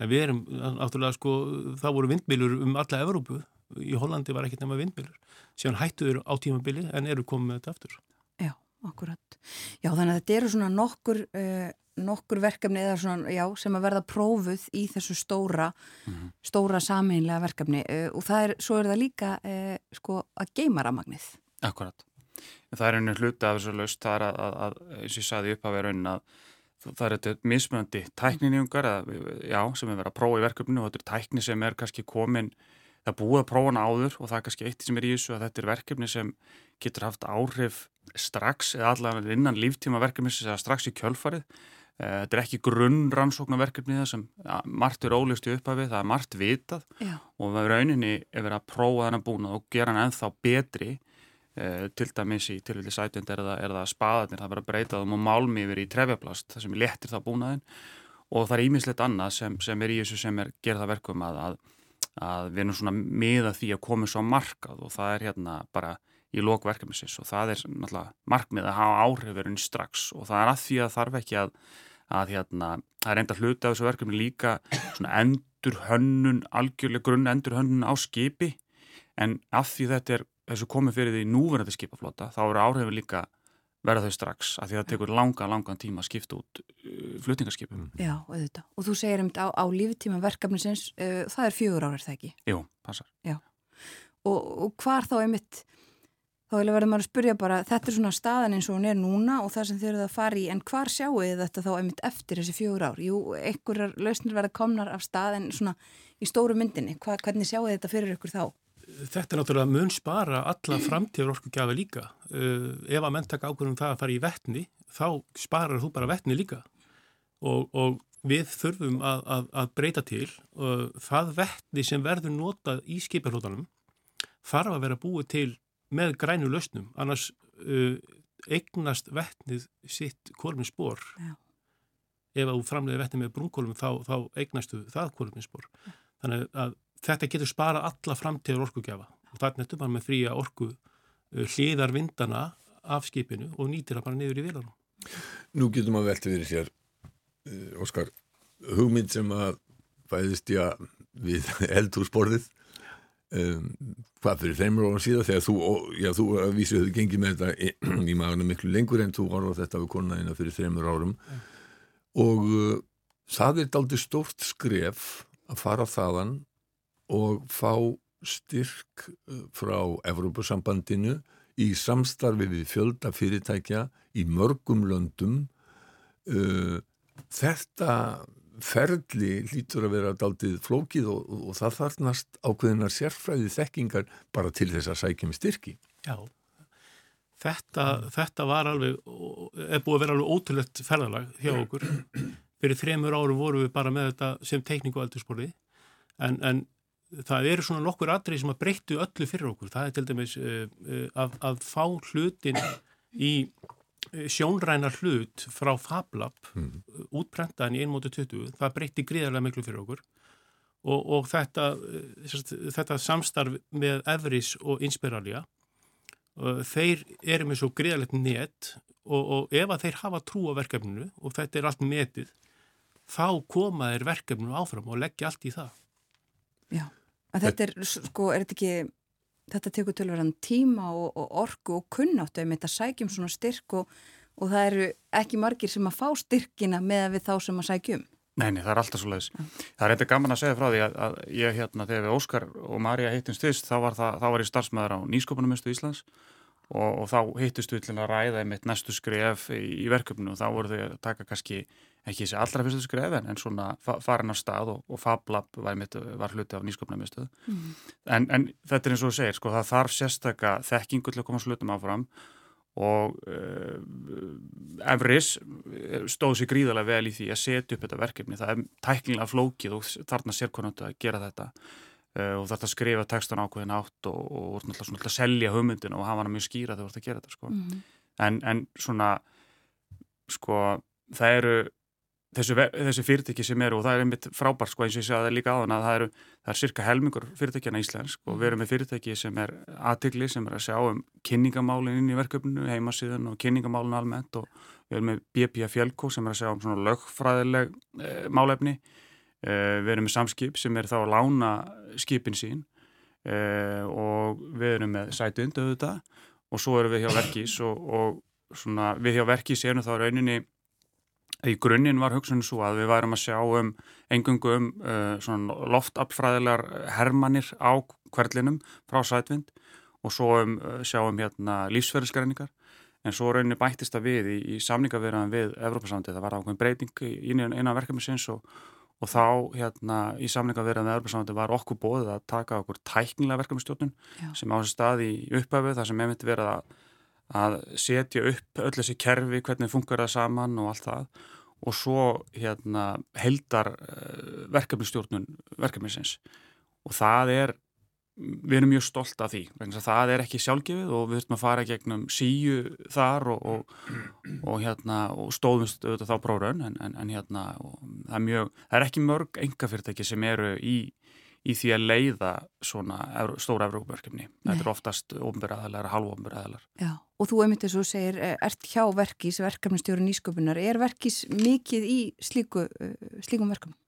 En við erum, náttúrulega, sko, það voru vindmilur um alla Evrópu, í Hollandi var ekkert nema vindmilur, síðan hættu við á tímabili en eru komið með þetta aftur. Já, akkurat. Já, þannig að þetta eru svona nokkur... Uh, nokkur verkefni eða svona, já, sem að verða prófuð í þessu stóra mm -hmm. stóra sameinlega verkefni uh, og það er, svo er það líka uh, sko að geima ramagnið. Akkurat. Það er einu hluti af þessu laust, það er að, að, að eins og ég saði upp af raunin að það er þetta mismunandi tækninjungar já, sem er verið að prófa í verkefninu og þetta er tækni sem er kannski komin það búið að prófa hana áður og það er kannski eitt sem er í þessu að þetta er verkefni sem getur haft áhrif strax eða allavega innan líftíma verkefni sem strax í kjölfarið þetta er ekki grunn rannsóknarverkefni það sem margt er ólist í upphafið, það er margt vitað Já. og við rauninni er verið að prófa þennan búnað og gera hann ennþá betri eh, til dæmis í tilvili sætund er það, það spaðanir, það verið að breyta þeim og málmi yfir í trefjaplast, það sem lettir það búnaðin og það er ímislegt annað sem, sem er í þessu sem er gerða verkum að, að, að við erum svona miða því að koma svo markað og það er hérna bara í lokverkefnisins og það er náttúrulega markmið að hafa áhrifurinn strax og það er að því að þarf ekki að að hérna, það er enda hluti af þessu verkefni líka svona endur hönnun, algjörlega grunn endur hönnun á skipi en af því þetta er þessu komið fyrir því núverðandi skipaflota þá eru áhrifin líka verða þau strax af því að það tekur langa, langan tíma að skipta út uh, flutningarskipum. Já, auðvitað. Og þú segir um þetta á, á líftíma verkefnisins, uh, það er fjögur ára, er það ekki? Jú, passar. Já. Og, og hvar þá einmitt þá verða maður að spurja bara þetta er svona staðan eins og hún er núna og það sem þau eruð að fara í en hvar sjáu þið þetta þá einmitt eftir þessi fjögur ár? Jú, einhverjar lausnir verða komnar af stað en svona í stóru myndinni, Hva, hvernig sjáu þið þetta fyrir ykkur þá? Þetta er náttúrulega mun spara alla framtíður orkugjafa líka. Uh, ef að menn taka ákveðum það að fara í vettni, þá sparar þú bara vettni líka og, og við þurfum að, að, að breyta til og það vettni sem verður notað í skipaflótanum þarf að vera búið til með grænu lausnum, annars uh, eignast vettnið sitt kólminspor ef þú framleiði vettnið með brúnkólum þá, þá eignastu það kólminspor þannig að þetta getur spara alla framtíður orkugjafa. Og þarna ertu bara með fría orku uh, hliðar vindana af skipinu og nýtir það bara niður í vilanum Nú getur maður veltið fyrir sér uh, Óskar, hugmynd sem að fæðist já við [laughs] eldhúsborðið um, hvað fyrir þeimur og síðan þegar þú, já þú að vísu hefur gengið með þetta í, í magana miklu lengur en þú orðað þetta við konaðina fyrir þeimur árum mm. og uh, það er daldi stórt skref að fara þaðan og fá styrk uh, frá Evrópusambandinu í samstarfi við fjölda fyrirtækja í mörgum löndum uh, þetta ferli hlýtur að vera daldið flókið og, og, og það þarnast ákveðinar sérfræði þekkingar bara til þess að sækja með styrki. Já, þetta, þetta var alveg, er búið að vera alveg ótrúlegt ferðalag hjá okkur. Fyrir þremur árum vorum við bara með þetta sem teikningu aldursporði en, en það eru svona nokkur atrið sem að breyttu öllu fyrir okkur. Það er til dæmis uh, uh, að, að fá hlutin í sjónræna hlut frá Fablab mm. útprentaðan í 1.20 það breytti gríðarlega miklu fyrir okkur og, og þetta, eh, þetta samstarf með Evris og Inspiralia þeir eru með svo gríðarlegt net og, og ef að þeir hafa trú á verkefninu og þetta er allt metið þá koma þeir verkefninu áfram og leggja allt í það Já, að þetta er sko, er þetta ekki þetta tekur tölverðan tíma og, og orku og kunnáttu um þetta sækjum svona styrk og, og það eru ekki margir sem að fá styrkina með við þá sem að sækjum. Neini, það er alltaf svo leiðis. Það er eitthvað gaman að segja frá því að, að ég hérna, þegar við Óskar og Marja hittumst fyrst, þá var, það, þá var ég starfsmæður á Nýskopunumistu Íslands og, og þá hittust við til að ræða einmitt næstu skref í, í verkefnu og þá voru þau að taka kannski ekki þessi allra fyrstu skrefin en svona farin á stað og, og Fablab var, var hluti af nýskopnarmiðstöð mm. en, en þetta er eins og þú segir sko það þarf sérstakka þekkingu til að koma slutum áfram og uh, Evris eh, stóð sér gríðarlega vel í því að setja upp þetta verkefni, það er tæklinga flókið og þarna sérkonandi að gera þetta uh, og þetta skrifa textan ákveðin átt og, og, svona, selja hugmyndinu og hafa hana mjög skýra þegar þú ert að gera þetta sko. mm. en, en svona sko það eru þessu, þessu fyrirtæki sem eru og það er einmitt frábært sko eins og ég segja það líka á þann að það eru, það er cirka helmingur fyrirtækjana íslensk og við erum með fyrirtæki sem er aðtikli sem er að sjá um kynningamálinn inn í verkefninu, heimasíðan og kynningamálinn almennt og við erum með BPA Fjölko sem er að sjá um svona lögfræðileg e, málefni. E, við erum með samskip sem er þá að lána skipin sín e, og við erum með sætund auðvitað og svo erum við hjá Verkís og, og svona við hjá Verkís erum þá rauninni Í grunninn var hugsunni svo að við værum að sjá um engungu um uh, loftapfræðilegar hermanir á hverlinum frá sætvind og svo um, uh, sjá um hérna, lífsferðisgræningar en svo rauninni bættist það við í, í samningavirðan við Evrópasamtið, það var ákveðin breyting í eina verkefnisins og, og þá hérna í samningavirðan við Evrópasamtið var okkur bóðið að taka okkur tæknilega verkefnistjónun sem á þessu stað í upphæfu þar sem hefði verið að að setja upp öll þessi kerfi, hvernig funkar það saman og allt það. Og svo hérna heldar uh, verkefnistjórnun verkefnisins. Og það er, við erum mjög stolt af því, það er ekki sjálfgefið og við höfum að fara gegnum síu þar og, og, og hérna og stóðumst auðvitað þá prófraun en, en, en hérna það er mjög, það er ekki mörg engafyrirtæki sem eru í í því að leiða svona stóra Evrópverkefni. Þetta er oftast ofnbyrjaðalar, halvofnbyrjaðalar. Já, og þú einmitt eins og segir, eh, ert hjá verkís, verkefnistjóru nýsköpunar. Er verkís mikið í slíku, eh, slíkum verkefnum?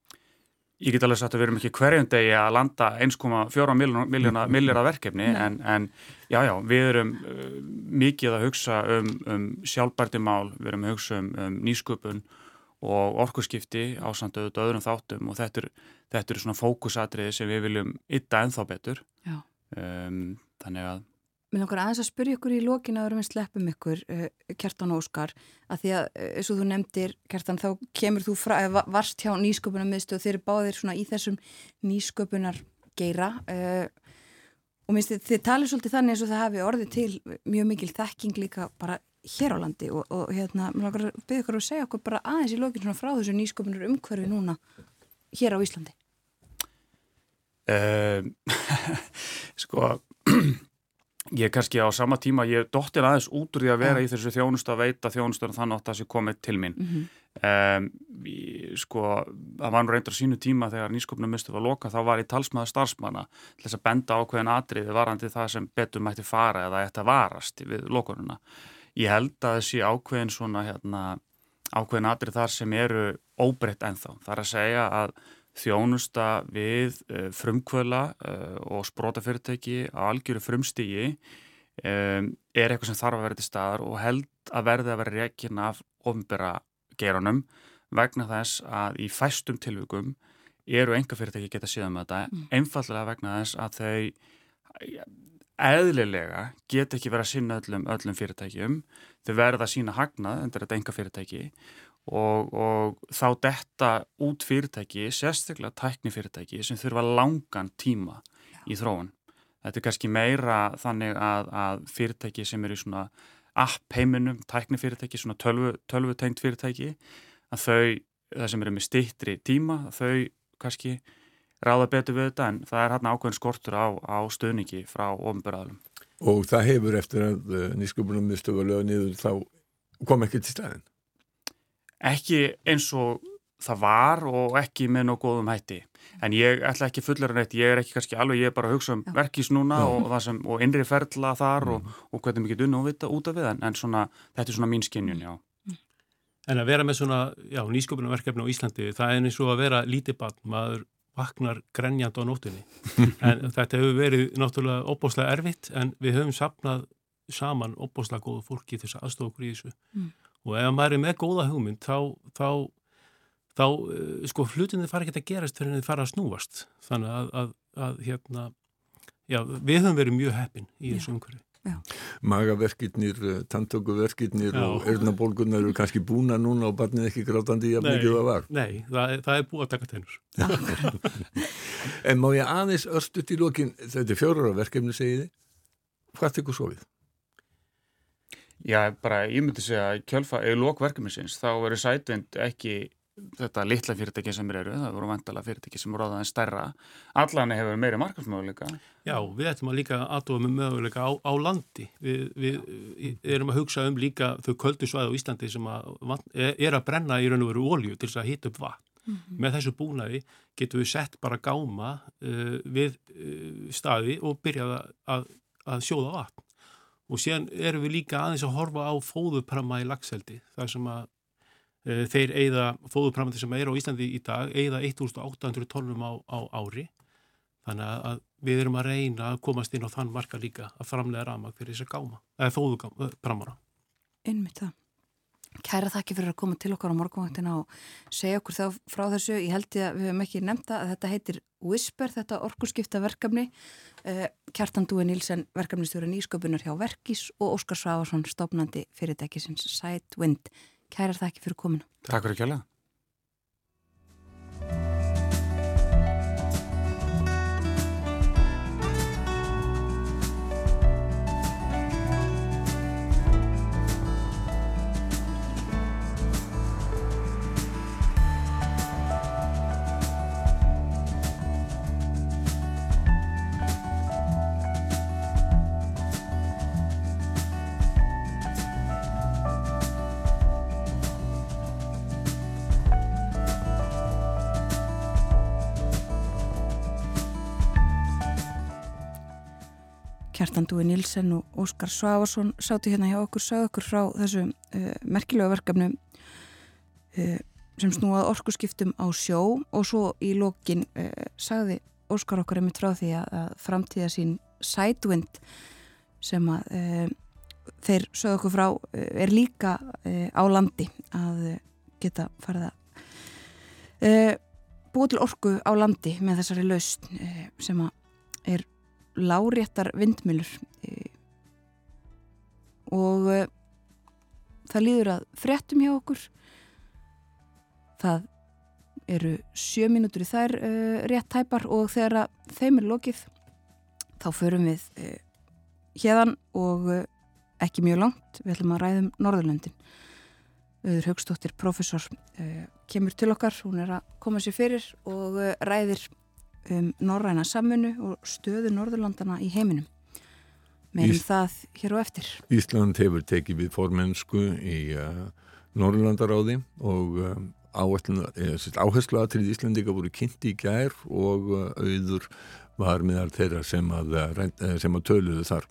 Ég get alveg sagt að við erum ekki hverjum degi að landa 1,4 miljóna verkefni en, en já, já, við erum uh, mikið að hugsa um, um sjálfbærtimál, við erum að hugsa um, um nýsköpun og orkusskipti á samt auðvitað öðrum þáttum og þetta eru þetta eru svona fókusatriði sem við viljum ytta ennþá betur. Um, þannig að Mér langar aðeins að spyrja ykkur í lókin að við sleppum ykkur, uh, Kjartan Óskar, að því að uh, eins og þú nefndir, Kjartan, þá kemur þú frá, eða varst hjá nýsköpunar miðstu og þeir eru báðir svona í þessum nýsköpunar geira uh, og minnst þið, þið talið svolítið þannig eins og það hafi orðið til mjög mikil þekking líka bara hér á landi og, og hérna, mér langar að byrja ykkur að segja okkur bara aðeins í lókin svona frá þessu nýsköpunar umhverfi núna hér á Íslandi. [laughs] sko [clears throat] Ég er kannski á sama tíma, ég dóttir aðeins út úr því að vera ja. í þessu þjónustu að veita þjónustur þannig að það sé komið til mín. Mm -hmm. um, ég, sko, það var nú reyndar sínu tíma þegar nýskopnum mistu var loka, þá var ég talsmaður starfsmanna til þess að benda ákveðin atriði varandi það sem betur mætti fara eða eftir að varast við lokununa. Ég held að þessi ákveðin svona, hérna, ákveðin atrið þar sem eru óbreytt ennþá. Það er að segja að þjónusta við uh, frumkvöla uh, og sprótafyrirtæki á algjöru frumstígi um, er eitthvað sem þarf að vera til staðar og held að verði að vera reygin af ofnbæra geranum vegna þess að í fæstum tilvökum eru enga fyrirtæki geta síðan með þetta mm. einfallega vegna þess að þau eðlilega geta ekki verið að sinna öllum, öllum fyrirtækjum þau verða að sína hagnað en þetta er enga fyrirtæki og, og þá detta út fyrirtæki, sérstaklega tæknifyrirtæki sem þurfa langan tíma Já. í þróun. Þetta er kannski meira þannig að, að fyrirtæki sem eru svona app heiminum, tæknifyrirtæki, svona tölvu, tölvutengt fyrirtæki, að þau, það sem eru með stittri tíma, þau kannski ráða betur við þetta en það er hérna ákveðin skortur á, á stöðningi frá ofnbörðalum. Og það hefur eftir að uh, nýsköpunum mistuðu lögðu niður þá kom ekki til stæðin? ekki eins og það var og ekki með nóg góðum hætti en ég ætla ekki fullar en eitt, ég er ekki kannski alveg, ég er bara að hugsa um já. verkís núna og, sem, og innri ferla þar mm. og, og hvernig við getum unnvita út af við en, en svona, þetta er svona mín skinnjun, já En að vera með svona, já, nýsköpunarverkefni á Íslandi, það er eins og að vera lítið barn, maður vaknar grenjand á nótunni [laughs] en þetta hefur verið náttúrulega óbúslega erfitt en við höfum sapnað saman óbúslega góðu fólki þess að aðstofa okkur í þessu. Mm. Og ef maður er með góða hugmynd þá, þá, þá uh, sko hlutinni fara ekki að gerast fyrir að þið fara að snúast. Þannig að, að, að hérna, já, við höfum verið mjög heppin í þessu umhverju Magaverkirnir, eh, tantökuverkirnir og erðnabólgunar eru kannski búna núna og barnið ekki grátandi í að mikið það var. Nei, það, það er búið að taka tennur. [laughs] En má ég aðeins örstut í lokin, þetta er fjórar á verkefni segiði, hvað tekur svo við? Já, bara ég myndi segja að kjölfa eða lókverkjuminsins þá verður sætvind ekki þetta litla fyrirtæki sem eru, það voru vandala fyrirtæki sem voru áðan stærra, allan hefur meiri markasmöguleika. Já, við ætlum að líka aðtóða með möguleika á, á landi við, við, erum að hugsa um líka þau köldusvæði á Íslandi sem að, er að brenna í raun og veru ólju til þess að hita upp vatn. Mm -hmm. Með þessu búnaði getum við sett bara gáma uh, við uh, staði og byrjaði að, að sjóða vatn og síðan erum við líka aðeins að horfa á fóðupramma í lagseldi þar sem að e, þeir eigða fóðupramma sem er á Íslandi í dag eigða 1800 tónum á, á ári þannig að við erum að reyna að komast inn á þann marka líka að framlega rama fyrir þess að gáma eða fóðuprammara Einmitt það Kæra þakki fyrir að koma til okkar á morgunvaktina og segja okkur þá frá þessu. Ég held ég að við hefum ekki nefnda að þetta heitir Whisper, þetta orkurskipta verkefni. Eh, Kjartan Dúi Nílsen, verkefnistjóra nýsköpunar hjá Verkís og Óskar Svávarsson, stofnandi fyrirtækisins Sidewind. Kæra þakki fyrir kominu. Takk fyrir kjalla. Kjartan Dúi Nílsen og Óskar Svávarsson sátu hérna hjá okkur, sagðu okkur frá þessu uh, merkilega verkefnu uh, sem snúað orkuskiptum á sjó. Og svo í lókin uh, sagði Óskar okkur einmitt frá því að, framtíða sín Sidewind sem að þeir sagðu okkur frá er líka á landi að geta farið að búið til orku á landi með þessari laust sem að er láréttar vindmjölur og uh, það líður að fréttum hjá okkur. Það eru sjö mínútur í þær uh, rétt tæpar og þegar þeim er lokið þá förum við hérðan og ekki mjög langt, við ætlum að ræðum Norðurlöndin. Öður Haugstóttir, professor, kemur til okkar. Hún er að koma sér fyrir og ræðir um norræna samfunnu og stöðu Norðurlandana í heiminum meðan Ís- það hér og eftir Ísland hefur tekið við formensku í uh, Norrlandaráði og um, áherslu aðtrið Íslandika voru kynnt í gær og uh, auður var meðal þeirra sem að, uh, eh, sem að töluðu þar.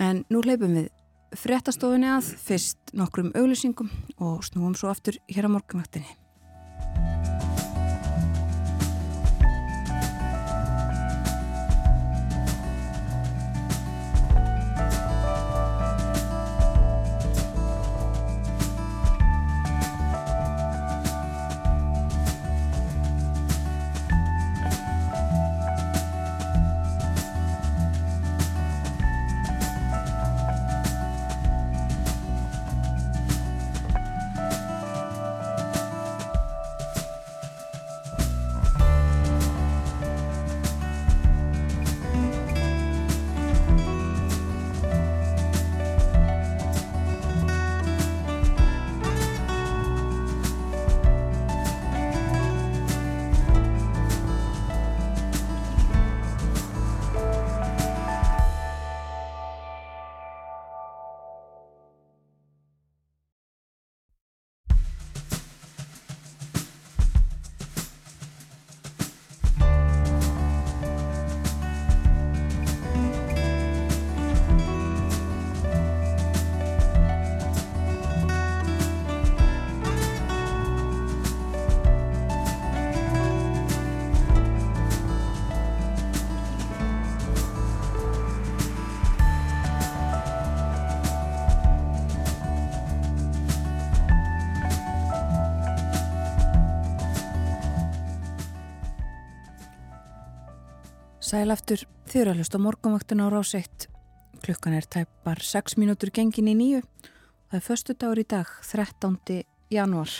En nú hleypum við fréttastofunni að fyrst nokkrum auglýsingum og snúum svo aftur hér á morgunvaktinni. Sæl aftur þyrralust á morgunvaktinu á ráseitt. Klukkan er tæpar 6 mínútur gengin í nýju. Það er förstu dagur í dag, 13. janúar.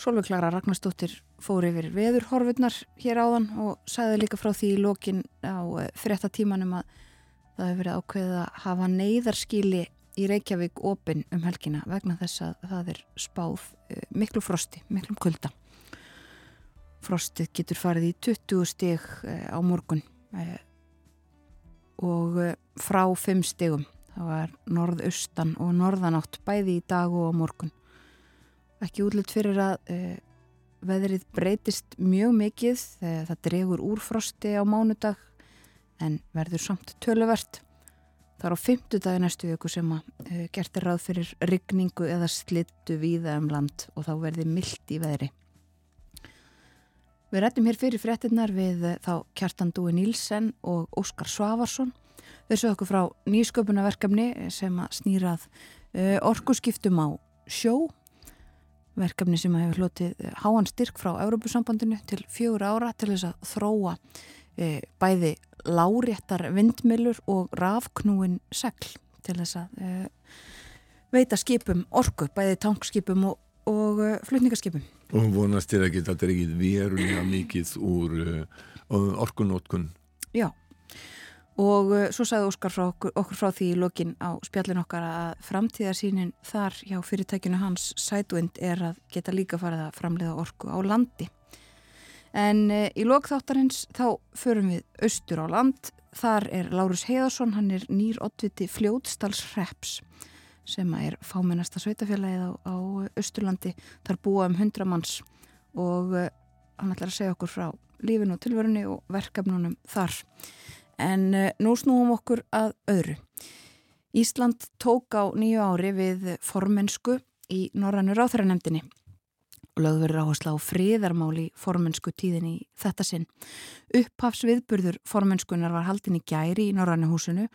Solveig Klara Ragnarstóttir fór yfir veðurhorfurnar hér áðan og sagði líka frá því í lokin á fréttatímanum að það hefur verið ákveðið að hafa neyðarskíli í Reykjavík opinn um helgina vegna þess að það er spáð eh, miklu frosti, miklum kulda. Frostið getur farið í 20 stig eh, á morgun eh, og eh, frá 5 stigum. Það var norðaustan og norðanátt bæði í dag og á morgun. Ekki útlut fyrir að veðrið breytist mjög mikið þegar það dregur úr frosti á mánudag en verður samt töluvert. Það er á fymtudagi næstu viku sem að gert er ráð fyrir rigningu eða slittu víða um land og þá verði mildt í veðri. Við rættum hér fyrir fréttinnar við uh, þá Kjartan Dúi Nílsen og Óskar Svavarsson. Þau sögðu okkur frá nýsköpunarverkefni sem að snýrað uh, orkuskiptum á sjó. Verkefni sem hefur hlotið uh, háan styrk frá Európusambandinu til fjögur ára til þess að þróa bæði láréttar vindmilur og rafknúin segl til þess að veita skipum orku, bæði tankskipum og, og flutningaskipum. Og vonast til að geta dregið verulega mikið úr uh, orkunótkun. Já, og uh, svo sagði Óskar frá okkur, okkur frá því í lokin á spjallin okkar að framtíðarsýnin þar hjá fyrirtækinu hans Sætvind er að geta líka farið að framleiða orku á landi. En uh, í lokþáttarins þá förum við austur á land. Þar er Lárus Heiðarsson, hann er nýr oddviti fljótstalsreps sem er fámennasta sveitafélagið á, á Östurlandi. Þar búa um hundra manns og uh, hann ætlar að segja okkur frá lífinu og tilverunni og verkefnunum þar. En uh, nú snúum okkur að öðru. Ísland tók á nýju ári við formensku í Norrannu ráþæranemdini og lögður áhersla á friðarmál í formensku tíðin í þetta sinn. Upphafs viðburður formenskunar var haldin í gæri í Norrannu húsinu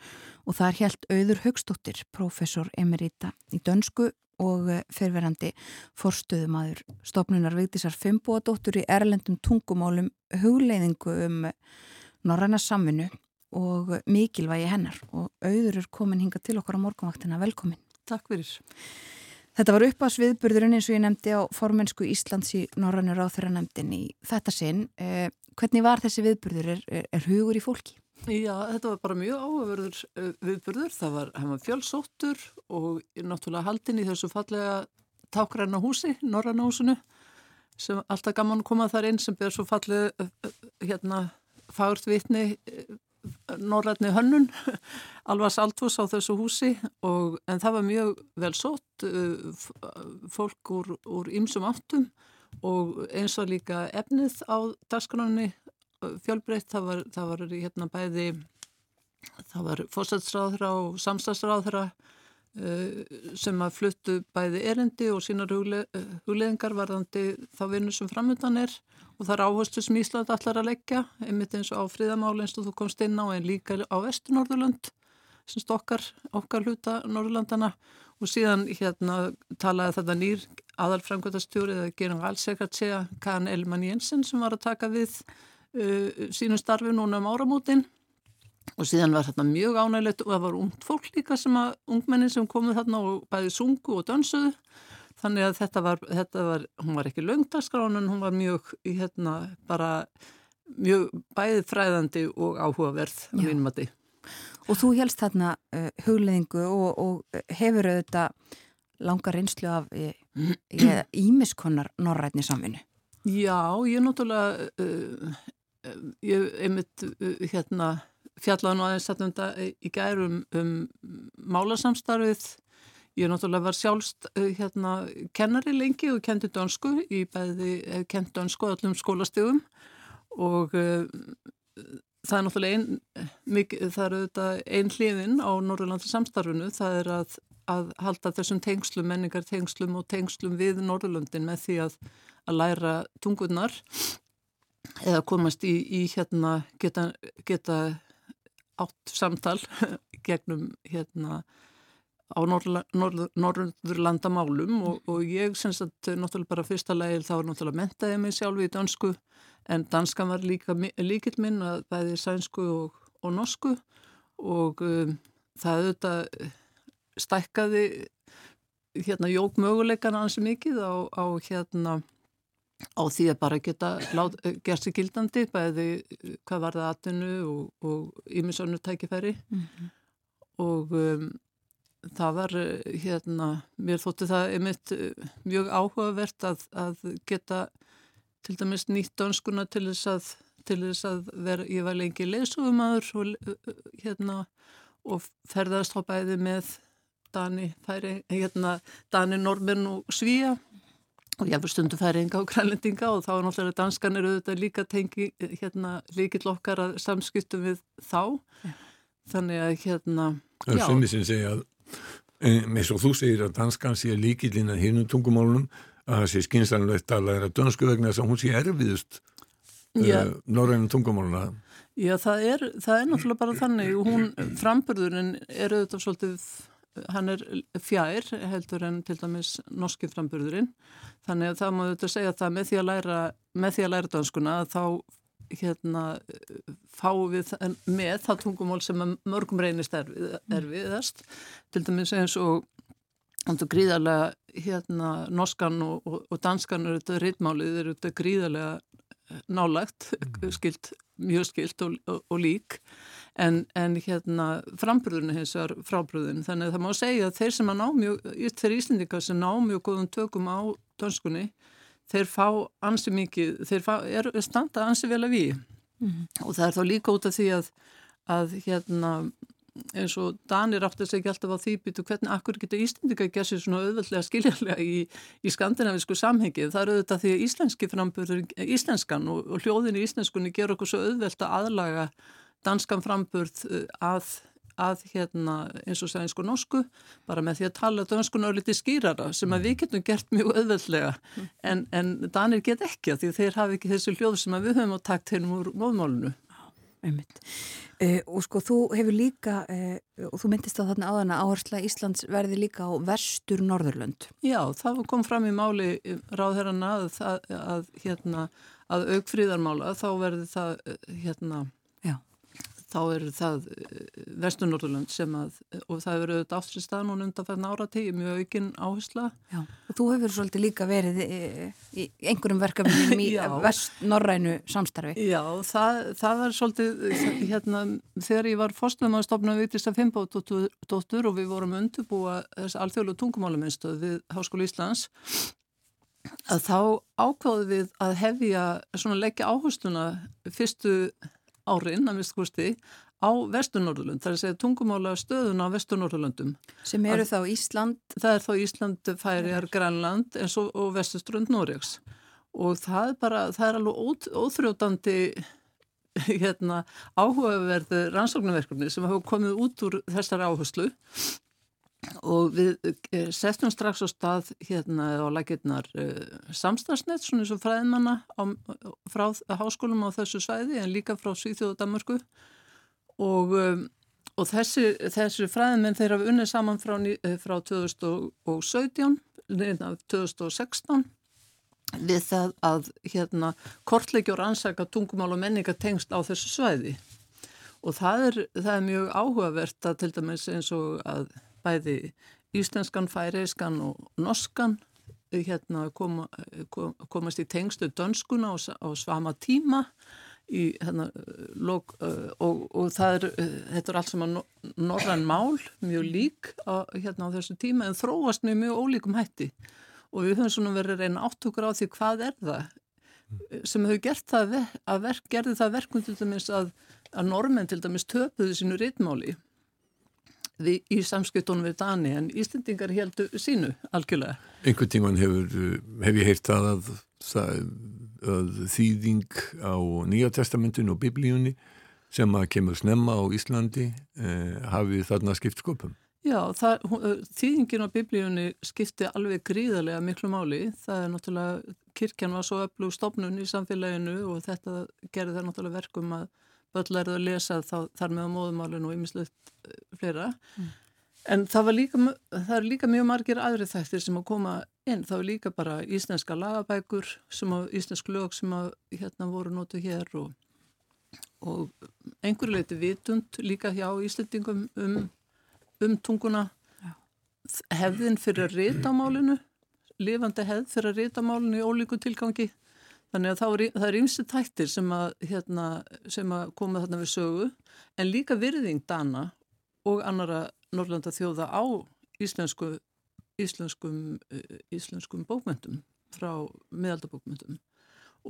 og þar helt auður Haugstóttir, professor emerita í dönsku og fyrverandi forstuðumadur stopnunar Vigdísar Fimboadóttur í erlendum tungumálum hugleiðingu um norræna samvinnu og mikilvægi hennar og auður er komin hinga til okkar á morgunvaktina. Velkomin. Takk fyrir. Þetta var upp á sviðburðurinn eins og ég nefndi á formensku Íslands í Norrannur áþurra nefndin í þetta sinn. Eh, hvernig var þessi viðburður? Er, er, er hugur í fólki? Já, þetta var bara mjög áhugaverður uh, viðburður. Það var, var fjölsóttur og náttúrulega haldin í þessu fallega tákræna húsi, Norranna húsinu sem alltaf gaman koma þar inn sem ber svo fallið uh, hérna fagurt vitni norrætni hönnun [laughs] alvars altvús á þessu húsi og, en það var mjög vel sótt fólk úr, ymsum áttum og eins og líka efnið á dagskránni fjölbreytt, það var, það var hérna bæði það var fórsætsráðra og samstagsráðra sem að fluttu bæði erindi og sínar hugleðingar varðandi þá vinnu sem framöndan er og það er áherslu sem Ísland allar að leggja einmitt eins og á fríðamáli eins og þú komst inn á en líka á Vestur-Norðurlund sem stokkar okkar hluta Norðurlandana og síðan hérna talaði þetta nýr aðalframkvæmtastjóri eða gerum allsekratséa Kan Elman Jensen sem var að taka við uh, sínum starfi núna um áramótin og síðan var þetta mjög ánægilegt og það var ungt fólk líka sem að ungmennin sem komið þarna og bæði sungu og dansuðu þannig að þetta var, þetta var hún var ekki löngdagskrán en hún var mjög hérna bara mjög bæði fræðandi og áhugaverð á mínum að því. Og þú helst þarna uh, hugleðingu og, og hefur auðvitað langar reynslu af [clears throat] ímiskonnar norrætni samvinnu? Já, ég er náttúrulega uh, ég einmitt uh, hérna fjallaði nú aðeins þetta um þetta í gærum um málasamstarfið. Ég náttúrulega var sjálfst hérna kennari lengi og kendi dönsku í bæði, kend dönsku allum skólastegum og uh, það er náttúrulega einn, það er auðvitað einn hliðin á Norrlanda samstarfinu, það er að, að halda þessum tengslum, menningar tengslum og tengslum við Norrlundin með því að, að læra tungunar eða komast í, í hérna geta, geta átt samtal [laughs] gegnum hérna á Norðurlandamálum og, og ég syns að náttúrulega bara fyrsta lægil þá er náttúrulega mentaði mig sjálfi í dansku en danskan var líka líkill minn að bæði sænsku og, og norsku og um, það auðvitað stækkaði hérna jók möguleikana ansi mikið á, á hérna á því að bara geta lát, gert sér gildandi bæði hvað var það atvinnu og yminsonu tækifæri mm -hmm. og um, það var hérna, mér þótti það einmitt mjög áhugavert að, að geta til dæmis nýtt dönskuna til þess að, til þess að vera, ég var lengi leysugumæður og hérna og ferðast á bæði með Dani, hérna Dani, Normin og Svíja og ég hefur stundu færinga og grænlendinga og þá er náttúrulega danskan eru auðvitað líka tengi hérna líkill okkar að samskiptum við þá. Ja. þannig að hérna Það er sumið sem segja að eins og þú segir að danskan sé líkillin að hinnum tungumálunum að það sé skynsanlegt að læra dönsku vegna þess að hún sé erfiðust uh, norrænum tungumáluna. Já það er, það er náttúrulega bara þannig. Og hún framburðurinn er auðvitað svolítið hann er fjær heldur en til dæmis norski framburðurinn. Þannig að það má auðvitað segja það með því að læra með því að læra danskuna þá hérna fáum við með það tungumál sem mörgum reynist erfið, erfiðast. Til dæmis eins og gríðarlega hérna norskan og, og, og danskan eru þetta rítmálið, eru þetta gríðarlega nálagt, skilt mjög skilt og, og lík en, en hérna frambröðinu hins vegar frábröðinu þannig að það má segja að þeir sem að ná mjög þeir íslendingar sem ná mjög góðum tökum á dönskunni þeir fá ansi mikið, þeir fá, er standa ansi vel að við mm -hmm. og það er þá líka út af því að að hérna eins og Danir átti að segja alltaf á því býtu hvernig akkur getur Íslendinga ekki að sé svona auðvöldlega skiljarlega í, í skandinavisku samhengi? Það eru auðvitað því að íslenski framböður íslenskan og, og hljóðin í íslenskunni gerur okkur svo auðvöld að aðlaga danskan framburð uh, að, að hérna, eins og sænsku norsku bara með því að tala danskun og litið skýrara sem að við getum gert mjög öðvöldlega mm. en, en danir get ekki því þeir hafi ekki þessu hljóð sem við höfum á takt hennum úr móðmálunu. Uh, og sko þú hefur líka uh, og þú myndist á þarna áðana áhersla Íslands verði líka á vestur Norðurlönd Já, það kom fram í máli ráðherrana að, að, að hérna að aukfríðarmála þá verði það hérna þá er það Vesturnorðurland sem að, og það hefur auðvitað átt sér stað núna undan það nára tíu, mjög aukinn áhersla. Já, og þú hefur svolítið líka verið í, í einhverjum verkefnum í [laughs] vest-norrænu samstarfi. Já, það, það var svolítið, hérna, þegar ég var fórstum að stopna Vitista Fimbóttur og við vorum undirbúa þess alþjóðlu tungumáluminstöð við Háskólu Íslands, að þá ákváðu við að hefja, svona leggja áhersluna fyrstu árin að mistkusti á Vesturnorðurlund, það er að segja tungumála stöðun á Vesturnorðurlundum. Sem eru þá Ísland? Það er þá Ísland, Færiar, Grænland og, og Vesturströnd Noregs og það er bara, það er alveg ó, óþrjótandi [laughs] hérna, áhugaverðu rannsóknarverkefni sem hafa komið út úr þessari áherslu og við eh, settum strax á stað hérna á lækirnar uh, eh, samstagsnett svona eins og fræðimanna á, frá háskólum á þessu svæði en líka frá Svíþjóðu Danmarku og, um, og þessi, þessi fræðimenn þeir hafa unnið saman frá, frá 2017 neina 2016 við það að hérna kortleikjur ansaka tungumál og menningatengst á þessu svæði. Og það er, það er mjög áhugavert að til dæmis eins og að bæði íslenskan, færeiskan og norskan hérna, koma, kom, komast í tengstu dönskuna á, á svama tíma í, hérna, log, og, og það er, þetta er allt sem að norðan mál, mjög lík á, hérna, á þessu tíma en þróast með mjög ólíkum hætti. Og við höfum svona verið reyna áttukur á því hvað er það sem hefur gert það að verk, gerði það verkum til dæmis að, að normen til dæmis töpuði sínu rítmáli í samskiptunum við Dani en Íslendingar heldur sínu algjörlega. Einhvern tíman hefur, hef ég heyrt það að, það, að þýðing á Nýja testamentinu og biblíunni sem að kemur snemma á Íslandi eh, hafi þarna skipt skopum. Já, það, þýðingin á biblíunni skipti alveg gríðarlega miklu máli. Það er náttúrulega, kirkjan var svo öflug stofnun í samfélaginu og þetta gerði það náttúrulega verkum að börn lærið að lesa þá, þar með á móðumálinu og ymmislegt eh, fleira. Mm. En það, líka, það er líka mjög margir aðri þættir sem að koma inn. Það var líka bara íslenska lagabækur, að, íslensk lög sem að, hérna voru nótu hér og, og einhverju leiti vitund líka hjá Íslandingum um, um tunguna. Hefðin fyrir að rita málinu, lifandi hefð fyrir að rita málinu í ólíku tilgangi Þannig að er, það er ymsi tættir sem að, hérna, sem að koma þarna við sögu en líka virðing dana og annara Norrlanda þjóða á íslensku, íslenskum, eh, íslenskum bókmyndum frá miðaldabókmyndum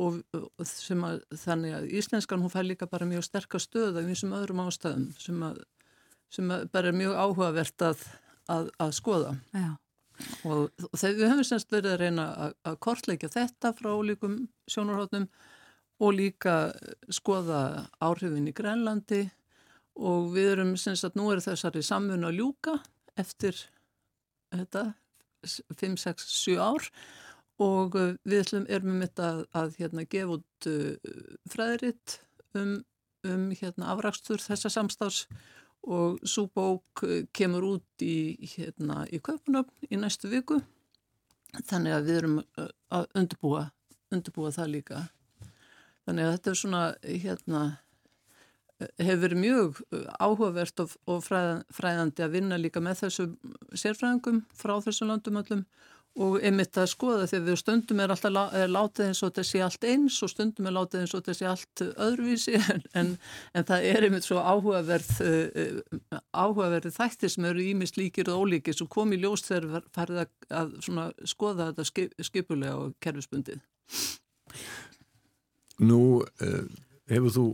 og, og sem að þannig að íslenskan hún fær líka bara mjög sterkast stöð af einsum öðrum ástæðum sem að, sem að bara er mjög áhugavert að, að skoða. Já og, þegar við höfum semst verið að reyna að, kortleika þetta frá líkum sjónarhóttnum og líka skoða áhrifin í Grænlandi. Og við erum semst að nú er þessari samfunn að ljúka eftir þetta 5, 6, 7 ár. Og við erum með þetta að, að hérna, gefa út uh, fræðiritt um, um hérna, afrakstur þessa samstáðs og svo bók eh, kemur út í, hérna, í Kaupanöfn í næstu viku. Þannig að við erum eh, að undirbúa, undirbúa það líka. Þannig að þetta er svona hérna eh, hefur mjög áhugavert og, og fræðandi að vinna líka með þessu sérfræðingum frá þessum landum öllum og einmitt að skoða þegar við stundum er alltaf er látið eins og þetta sé allt eins og stundum er látið eins og þetta sé allt öðruvísi [laughs] en, en, en það er einmitt svo áhugaverð uh, áhugaverði þættir sem eru ímist líkir og ólíkir sem kom í ljós þegar farið að, að skoða þetta skip, skipulega og kerfisbundið. Nú eh, hefur þú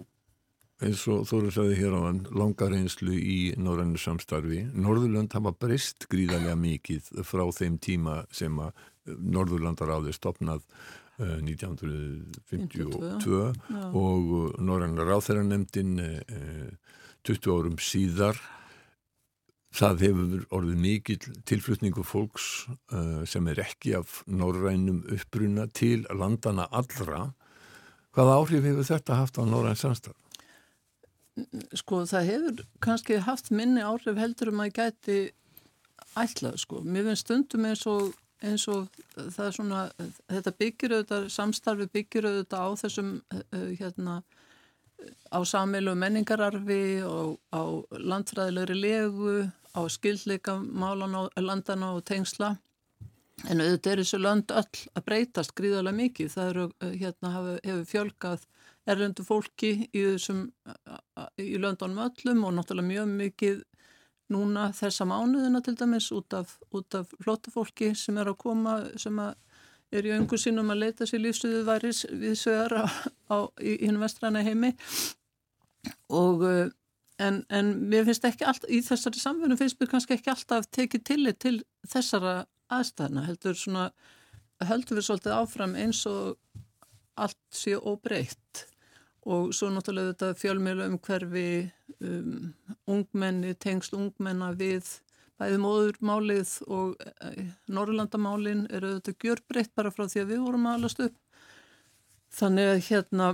eins og Þóru sagði hér á hann langar einslu í norrannu samstarfi. Norðurland hafa breyst gríðarlega mikið frá þeim tíma sem að eh, Norðurlandar áður stopnað uh, 1952 52, og Norrannu ráþæranemdin uh, 20 árum síðar. Það hefur orðið mikið tilflutningu fólks uh, sem er ekki af norrænum uppbruna til landana allra. Hvaða áhrif hefur þetta haft á norræn samstarf? Sko það hefur kannski haft minni áhrif heldur um að gæti ætlað sko. Mér finnst stundum eins og, eins og það er svona, þetta byggir auðvitað, samstarfi byggir auðvitað á þessum uh, hérna á samilu menningararfi og á landfræðilegri legu, á skildleika málana, landana og tengsla. En auðvitað er þessu lönd öll að breytast gríðarlega mikið. Það eru, hérna, hefur fjölgað erlendu fólki í þessum, í löndunum öllum og náttúrulega mjög mikið núna þessa mánuðina til dæmis út af, út af flótafólki sem er að koma, sem að er í öngu sínum að leita sér lífstöðu væris við sögur á, á, í hinn vestræna heimi. Og eh, en, en mér finnst ekki alltaf, í þessari samfunum finnst mér kannski ekki alltaf tekið tillit til þessara aðstæðna heldur svona, heldur við svolítið áfram eins og allt sé óbreytt og svo náttúrulega þetta fjölmjölu um hverfi um, ungmenni, tengst ungmenna við bæði móðurmálið og e, Norrlandamálin eru þetta gjörbreytt bara frá því að við vorum aðalast upp. Þannig að hérna,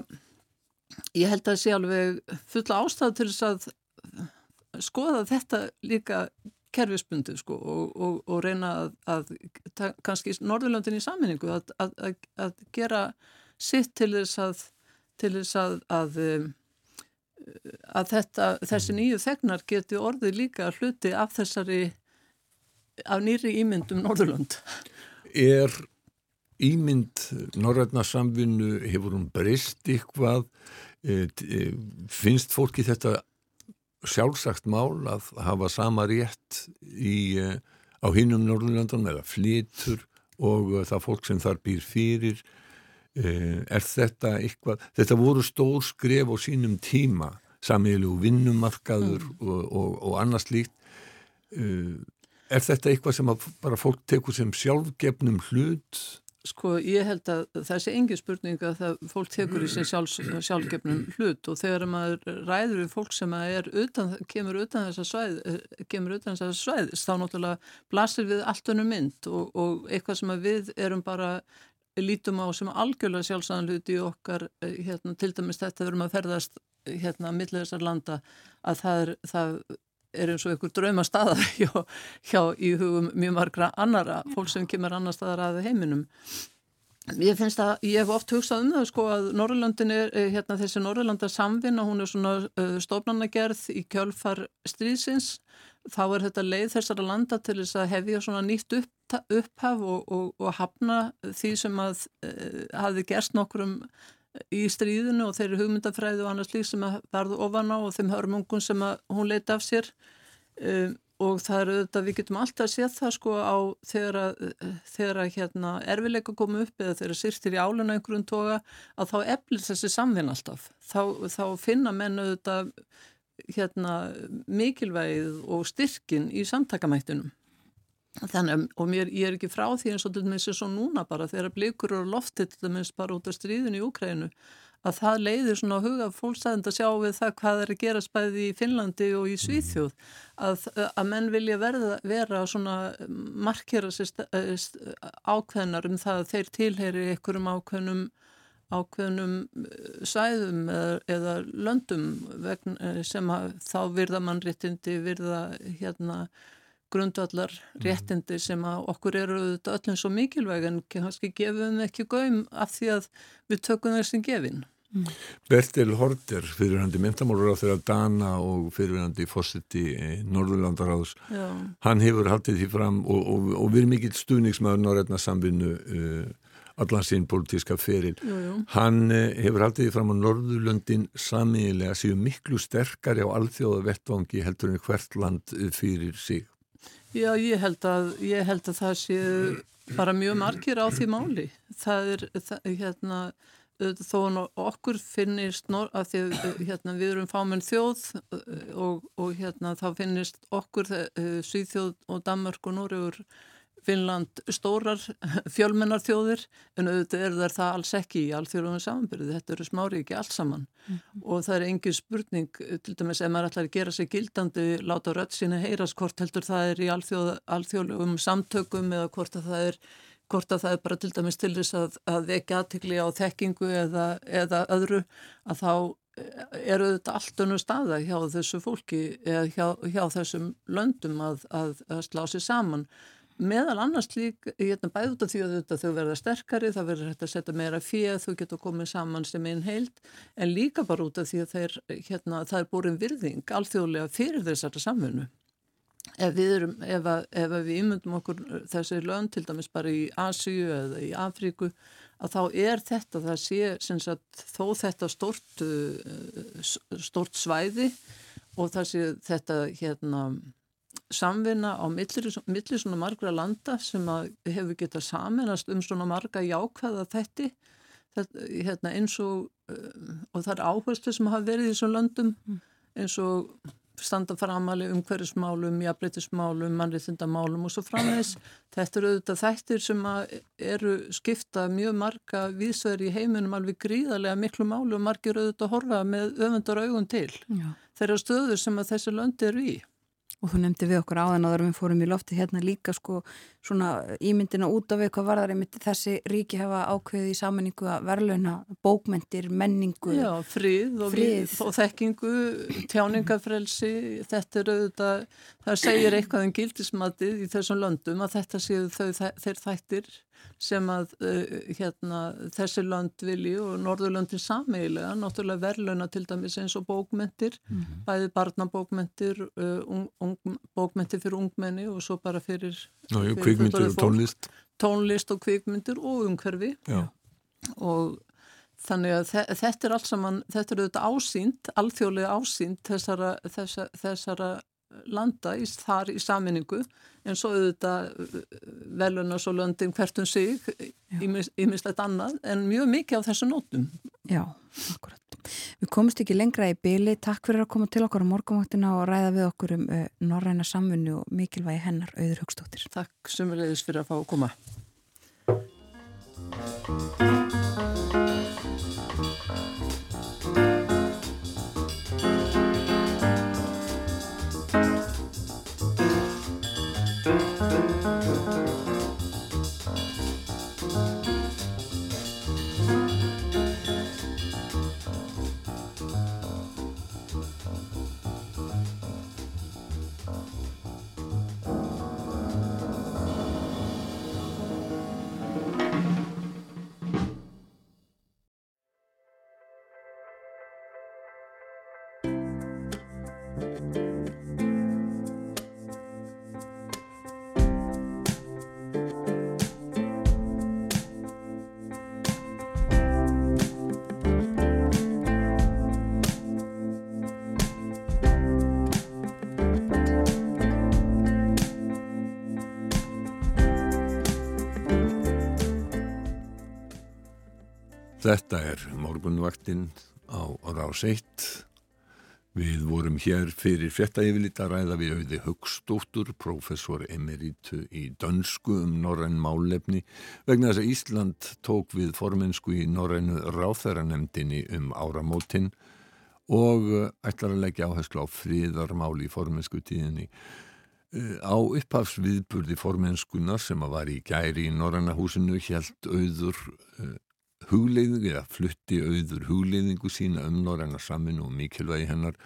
ég held að það sé alveg fulla ástæðu til þess að skoða þetta líka kerfisbundið sko og, og, og reyna að, að kannski Norðurlandin í saminningu að, að, að gera sitt til þess að til þess að að, að þetta, þessi nýju þegnar geti orðið líka hluti af þessari af nýri ímyndum Norðurland Er ímynd Norræna samvinnu hefur hún breyst ykvað e, e, finnst fólki þetta sjálfsagt mál að hafa sama rétt í, e, á hinnum Norðurlandunum eða flitur og það fólk sem þar býr fyrir er þetta eitthvað, þetta voru stór skref á sínum tíma samílu vinnumarkaður mm. og, og, og annars líkt eh, er þetta eitthvað sem bara fólk tekur sem sjálfgefnum hlut? Sko ég held að það sé engi spurning að það fólk tekur í sig sjálf, sjálfgefnum hlut og þegar maður ræður við fólk sem utan, kemur utan þessa svæð eh, kemur utan þessa svæðis þá náttúrulega blasir við allt önum mynd og, og eitthvað sem við erum bara lítum á sem algjörlega sjálfsæðan hluti í okkar, eh, hérna, til dæmis þetta verum að ferðast hérna að milla þessar landa að það er, það er eins og einhver drauma staða [laughs] hjá, hjá í hugum mjög margra annara fólk sem kemur annar staðar að heiminum. Ég finnst að, ég hef oft hugsað um það sko að Norrlöndin er, eh, hérna þessi Norrlanda samvinna, hún er svona uh, stofnanagerð í kjölfar stríðsins. Þá er þetta leið þessara landa til þess að hefja svona nýtt upp, upphaf og, og, og hafna því sem að uh, hafi gerst nokkrum í stríðinu og þeirri hugmyndafræði og annars lík sem að verðu ofan á og þeim hörmungun sem að hún leiti af sér um, og það eru þetta, við getum alltaf séð það sko á þegar að, þegar að hérna, erfileika komu upp eða þegar sýrtir í áluna einhverjum toga að þá eflir þessi samvinn alltaf þá, þá finna mennu þetta hérna, mikilvægið og styrkin í samtakamættunum. Þannig, og mér, ég er ekki frá því eins og til dæmis er svo núna bara þegar blikur eru loftið til dæmis bara út af stríðinu í Úkrænu að það leiðir svona að huga fólksæðend að sjá við það hvað er að gera spæði í Finnlandi og í Svíþjóð. Að, að menn vilja verða, vera svona markera sér ákveðnar um það að þeir tilheyri einhverjum ákveðnum ákveðnum eh, sæðum eða, eða löndum vegna, eh, sem að, þá virða mann réttindi, virða hérna grundvallar mhm. réttindi sem að okkur eru öllum svo mikilvæg en kannski gefum við ekki gaum af því að við tökum þessin gefin. Mm. Bertil Horter, fyrirhandi myntamálur á þeirra Dana og fyrirhandi fósiti Norðurlandaráðs, hann hefur haldið því fram og, og, og við erum mikill stuðningsmaður Norrætna samvinnu uh, allan sín politíska feril. Jú, jú. Hann eh, hefur haldið fram á Norðurlöndin samiðilega séu miklu sterkari á alþjóða vettvangi heldur en hvert land eh, fyrir sig. Já, ég held að, ég held að það sé bara mjög margir á því máli. Það er, það, hérna, þó okkur finnist að því, hérna, við erum fámenn þjóð og, og hérna, þá finnist okkur Svíþjóð og Danmark og Núriður Finnland stórar fjölmennar þjóðir en auðvitað er það alls ekki í alþjóðum samanbyrði, þetta eru smári ekki alls saman. Mm -hmm. og það er engin spurning til dæmis ef maður ætlar að gera sig gildandi láta rött sína heyras hvort heldur það er í alþjóð, alþjóðum samtökum eða hvort að það er hvort að það er bara til dæmis til þess að, að vekja aðtikli á þekkingu eða, eða öðru að þá eru þetta allt önnu staða hjá þessu fólki eða hjá, hjá þessum löndum að, að, að slá sér saman meðal annars lík, hérna bæði út af því að þetta, þau verða sterkari, það verður hægt að setja meira fíð, þau getur komið saman sem einn heild, en líka bara út af því að þeir, hérna, það er búin virðing alþjóðlega fyrir þessari samfunnu. Ef við, erum, ef, að, ef að við ímyndum okkur þessi lönd, til dæmis bara í Asíu eða í Afríku, að þá er þetta, það sé sagt, þó þetta stort, uh, stort svæði og það sé þetta hérna, samvinna á millir, millir svona margra landa sem hefur getað saminast um svona marga jákvæða þetti þetta, hérna, eins og, uh, og það er áherslu sem hafa verið í þessum landum mm. eins og standa framali um hverjusmálum, jafnbreytismálum, mannriðtindamálum og svo framvegs. [clears throat] Þetta eru auðvitað þættir sem eru skipta mjög marga vísverði í heiminum alveg gríðarlega miklu málu og margir auðvitað horfa með öfundar augun til. Já. Þeirra stöður sem að þessi löndi eru í. Og þú nefndi við okkur áðan áður við fórum í lofti hérna líka sko svona ímyndina út af við hvað var þar einmitt þessi ríki hefa ákveðið í samanningu að verðlauna bókmentir, menningu Já, frið og, frið. og þekkingu tjáningafrelsi þetta er auðvitað, það segir eitthvað um gildismatið í þessum löndum að þetta séu þau, þeir þættir sem að uh, hérna, þessi lönd vilji og Norðurlöndin samiðilega, náttúrulega verðluna til dæmis eins og bókmentir, mm -hmm. bæði barnabókmentir, uh, un, un, bókmentir fyrir ungmenni og svo bara fyrir, Ná, jú, fyrir kvikmyndir og tónlist. Tónlist og kvikmyndir og umhverfi Já. og þannig að þetta er allt saman, þetta er auðvitað ásýnd, alþjóðlega ásýnd þessara, þessara, þessara landa í, þar í saminningu en svo auðvitað uh, veluna svo löndin hvert um sig ímislegt annað en mjög mikið á þessu nótum. Já, akkurat. Við komumst ekki lengra í byli. Takk fyrir að koma til okkar á morgunvaktina og ræða við okkur um uh, norræna samfunni og mikilvægi hennar auður högstóttir. Takk sumulegis fyrir að fá að koma. Þetta er morgunvaktinn á rás 1. Við vorum hér fyrir fjettæfilít að ræða við auði Högstóttur, professor emeritu í dönsku um norræn málefni vegna þess að Ísland tók við formensku í norrænu ráþæranemdini um áramótin og ætlar að leggja áherslu á fríðarmáli í formensku tíðinni. Á upphafsviðburði formenskunar sem að var í gæri í Norræna húsinu helt auður hugleiðing eða flutti auður hugleiðingu sína um Norræna saminu og mikilvægi hennar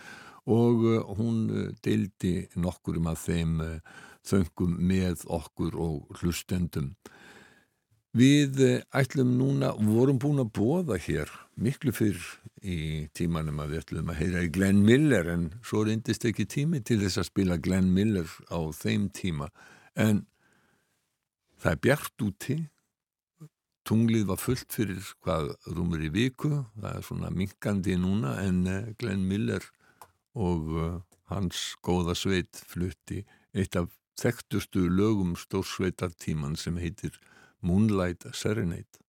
og uh, hún uh, deildi nokkurum af þeim uh, þöngum með okkur og hlustendum. Við ætlum núna, vorum búin að bóða hér miklu fyrr í tímanum að við ætlum að heyra í Glenn Miller en svo reyndist ekki tími til þess að spila Glenn Miller á þeim tíma en það er bjart úti tunglið var fullt fyrir hvað rúmur í viku, það er svona minkandi núna en eh, Glenn Miller og uh, hans góða sveit flutti eitt af þekktustu lögum stórsveitartíman sem heitir Moonlight Serenade.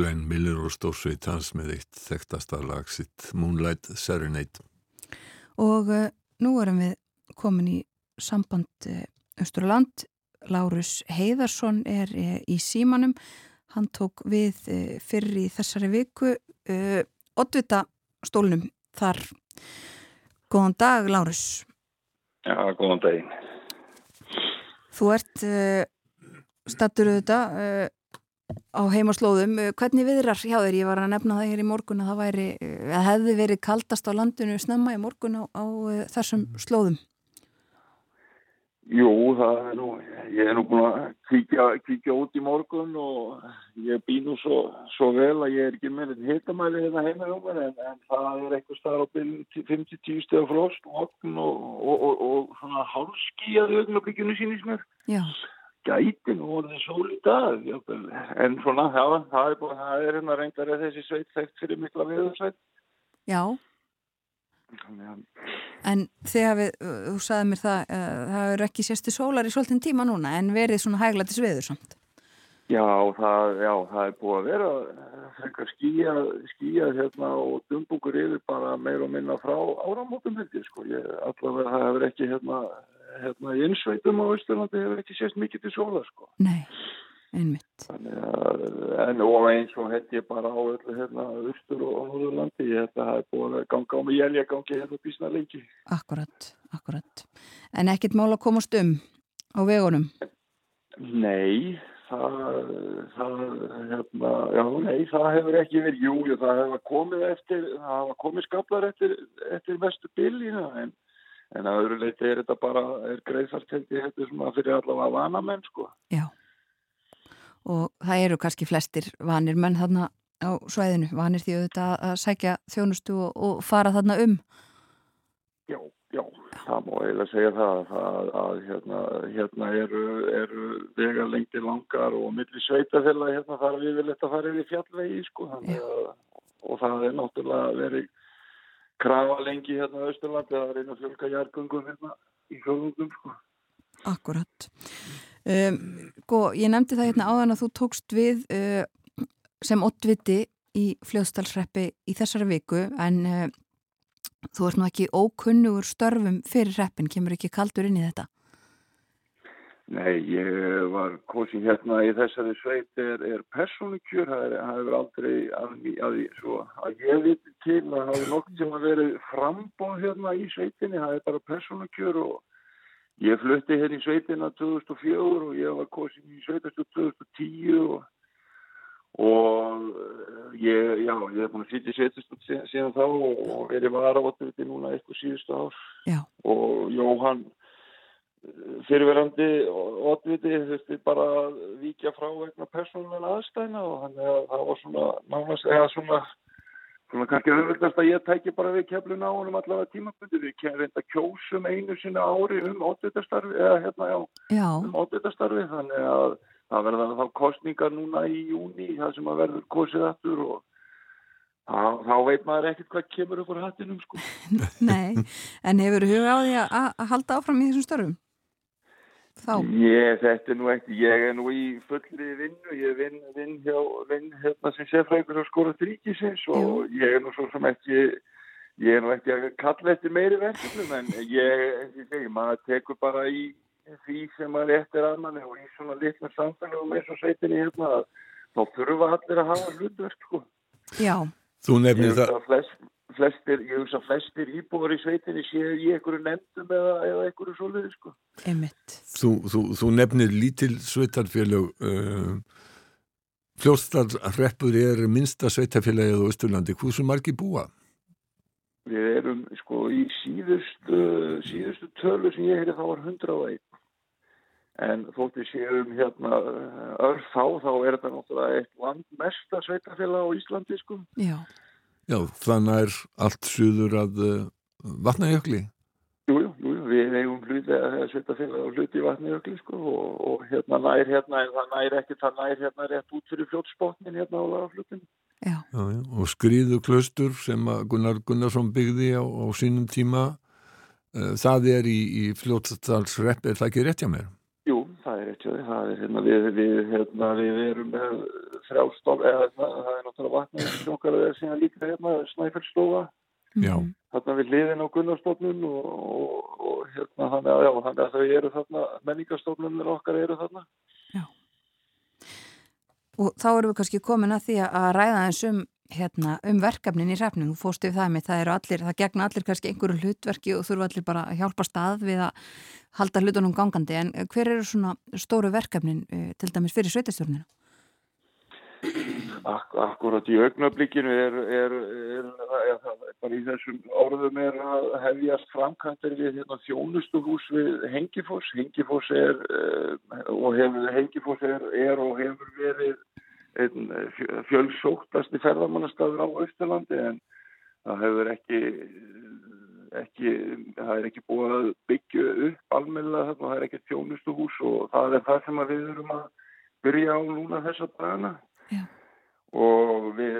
Glenn Miller og stórsveit hans með eitt þekktasta lag sitt Moonlight Serenade. Og uh, nú erum við komin í samband uh, Östurland. Lárus Heiðarsson er uh, í símanum. Hann tók við fyrir í þessari viku Oddvita stólnum þar. Góðan dag, Lárus. Já, góðan daginn. Þú ert stattur auðvitað á heimaslóðum. Eh, hvernig viðrar hjá þér? Ég var að nefna það hér í morgun að það væri, eh, að hefði verið kaldast á landinu snemma í morgun á, á eh, þessum slóðum. Jú, það er nú, ég er nú búin að kíkja, kíkja út í morgun og ég býð nú svo, svo vel að ég er ekki með þetta hittamæli hérna heima hjá mér en, en það er eitthvað starf á byrjum 5-10 stöða frost og, og, og, og svona hálski að augnablikinu sínist mér. Já gæti nú orðið sól í dag en svona, já, það er, búin, það er hérna reyndar að þessi sveit þekkt fyrir mikla viðursveit Já. En þegar við, þú sagði mér það uh, það eru ekki sérstu sólar í svolítinn tíma núna en verið svona hæglatis viður samt. Já, það, já, það er búið að vera frekar skýja, skýja hérna og dumbúkur yfir bara meir og minna frá áramótum sko, ég, allavega það hefur ekki hérna hérna innsveitum á Íslandið hefur ekki sést mikið til sóla sko. Nei, einmitt. Að, en og eins og held ég bara á öllu hérna Ístur og Norðurlandi, ég það er búin að ganga á mig jælja gangi hérna bísna lengi. Akkurat, akkurat. En ekkit mál að komast um á vegunum? Nei, það, það, hérna, já, nei, það hefur ekki verið, jú, það hefur komið eftir, það hefur komið skaplar eftir, eftir vestu bylina en en að öðru leiti er þetta bara er greiðsart held ég þetta að fyrir allavega vana menn sko. Já. Og það eru kannski flestir vanir menn þarna á svæðinu, vanir því auðvitað að sækja þjónustu og, og fara þarna um. Já, já, það má eiginlega segja það að, að, hérna, hérna eru, eru vegar lengti langar og milli sveitafélag hérna þarf við vel þetta að fara yfir fjallvegi sko að, og það er náttúrulega verið krafa lengi hérna á Östurlandi að reyna að fjölka jargungum hérna í fjölgungum sko. Akkurat. Um, go, ég nefndi það hérna áðan að þú tókst við uh, sem ottviti í fljóðstalsreppi í þessari viku en uh, þú ert nú ekki ókunnugur störfum fyrir reppin, kemur ekki kaldur inn í þetta? Nei, ég var kosin hérna í þessari sveit er, er persónukjör, það hefur aldrei að, að, svo, að ég viti til að það hefur nokkur sem að verið frambóð hérna í sveitinni, það er bara persónukjör og ég flutti hérna í sveitina 2004 og ég var kosin í sveitastu 2010 og, og ég, já, ég hef búin að sýti sveitastu síðan þá og verið var á 8. núna eitthvað síðustu ár já. og Jóhann fyrirverandi oddviti þurfti bara að vikja frá eitthvað persónulega aðstæna og þannig að það var svona nánast eða svona, svona kannski auðvitaðst að ég tæki bara við keflun á honum allavega tímabundi við reynda kjósum einu sinna ári um oddvitastarfi eða hérna já, já. um oddvitastarfi þannig að það verða þá kostningar núna í júni það sem að verður kosið aftur og Þá, þá veit maður ekkert hvað kemur upp á hattinum sko. [laughs] Nei, en hefur þú hugað á því að halda áfram í þessum störfum? Þá? Ég, þetta er nú ekkert, ég er nú í fullri vinnu, ég vinn vin hjá, vinn hérna sem sérfrækur á skórat ríkisins og Jú. ég er nú svo sem ekki, ég er nú ekki að kalla eftir meiri verkefnum en ég, ég segi, maður tekur bara í því sem maður eftir að manni og í svona litna samfélagum eins og sveitinni hérna, þá þurfa allir að hafa hlutverk, sko. Já. Þú nefnir það. Flest, flestir, ég hugsa flestir íbúar í sveitinni séu í einhverju nefndum eða, eða einhverju soliði sko. Þú, þú, þú nefnir lítil sveitarfélög uh, fljóstarreppur er minsta sveitarfélagið á Östurlandi, hvað sem margir búa? Við erum sko í síðustu síðustu tölu sem ég hefði þá var 101 en þóttu séum hérna örf þá, þá er þetta náttúrulega eitt landmesta sveitarfélag á Íslandi sko. Já. Já, þannig er allt suður að uh, vatnajökli. Jú, jú, við hefum hluti að setja félag og hluti í vatnajökli sko og, og hérna nær hérna en það nær ekki, það nær hérna rétt út fyrir fljótsbótnin hérna á lagaflutinu. Já. Já, já, og skriðu klöstur sem Gunnar Gunnarsson byggði á, á sínum tíma, uh, það er í, í fljótstalsrepp, er það ekki rétt hjá mér? Jú, það er rétt hjá því, það er hérna við, við, hérna, við erum með þrjástof, eða það, það er náttúrulega vatnaði sjókar að það er líka hérna snæfellstofa Já. þarna við liðin á Gunnarstofnun og, og, og hérna þannig að, já, þannig að þau eru þarna, menningarstofnunir okkar eru þarna. Og þá erum við kannski komin að því að ræða eins um, hérna, um verkefnin í hrefnum. Þú fóstu við það með, það eru allir, það gegna allir kannski einhverju hlutverki og þurfa allir bara að hjálpa stað við að halda hlutunum gangandi. En hver eru svona stóru verkefnin eh, til dæmis fyrir sveitastjórnina? Ak akkurat í augnablíkinu er, er, er, er, bara í þessum orðum er að hefjast framkvæmdur við hérna, þjónustuhús við Hengifoss. Hengifoss er uh, og hefur, Hengifoss er og hefur verið einn fjölsóttasti ferðarmannastafur á Östurlandi en það hefur ekki, ekki, það er ekki búið að byggja upp almenna þarna, það er ekki þjónustuhús og það er það sem við erum að byrja á núna þessa dagana. Já. Og við,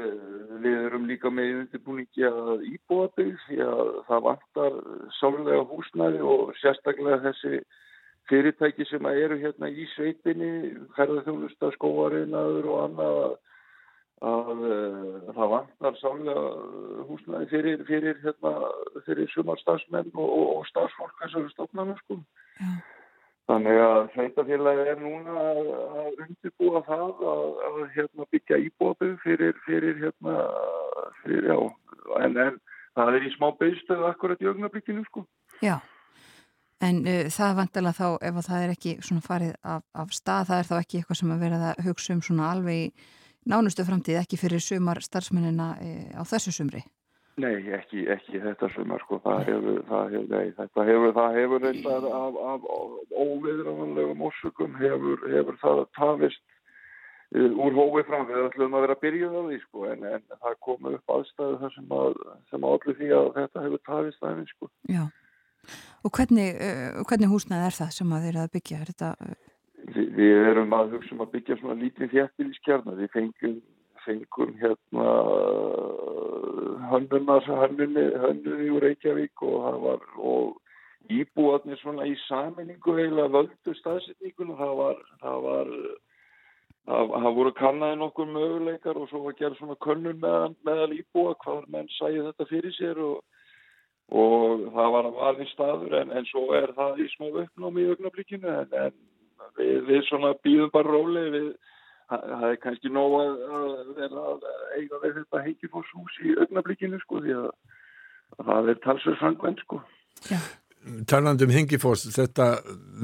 við erum líka með undirbúningi að íbúabygg því að það vantar sálega húsnæði og sérstaklega þessi fyrirtæki sem eru hérna í sveitinni, ferðarþjónusta, skóarinnaður og annað að, að, að það vantar sálega húsnæði fyrir, fyrir, hérna, fyrir sumarstarfsmenn og, og starfsfólk þessari stofnana sko. Já. Þannig að sveitafélagi er núna að, að undirbúa það að, að hérna, byggja íbúaböð fyrir, fyrir, hérna, fyrir, já, en, en það er í smá beigstöðu akkurat í augnablikkinu, sko. Já, en uh, það vantilega þá ef að það er ekki svona farið af, af stað, það er þá ekki eitthvað sem að vera að hugsa um svona alveg í nánustu framtíð, ekki fyrir sumar starfsmennina uh, á þessu sumri. Nei, ekki, ekki þetta sumar, sko, það hefur, það hefur, nei, þetta hefur, það hefur reyndar af, af, óviðránlegum orsökum hefur, hefur það tafist uh, úr hófi fram, við ætlum að vera að byrja á því, sko, en, en það komu upp aðstæðu þar sem að, sem að allir því að þetta hefur tafist aðeins, sko. Já, og hvernig, uh, hvernig húsnæði er það sem að þeir að byggja? Er þetta, uh, Vi, við erum að hugsa um að byggja svona lítið þjættilískjarnar, við fengum fengum hérna hönnunar hönnuni, hönnuni úr Reykjavík og það var og íbúarnir svona í saminningu eiginlega völdu staðsetningun og það var það var það, það voru kannaði nokkur möguleikar og svo var gerð svona könnun meðal, meðal íbúa hvað menn sæði þetta fyrir sér og, og það var alveg staður en, en svo er það í smá uppnámi í augnablíkinu en, en við, við svona býðum bara róli við það er kannski nóg að, að vera að eiga við þetta heikifórshús í augnablíkinu sko því að, að það er talsverð sangvenn sko. já, Talandi um Hengifoss, þetta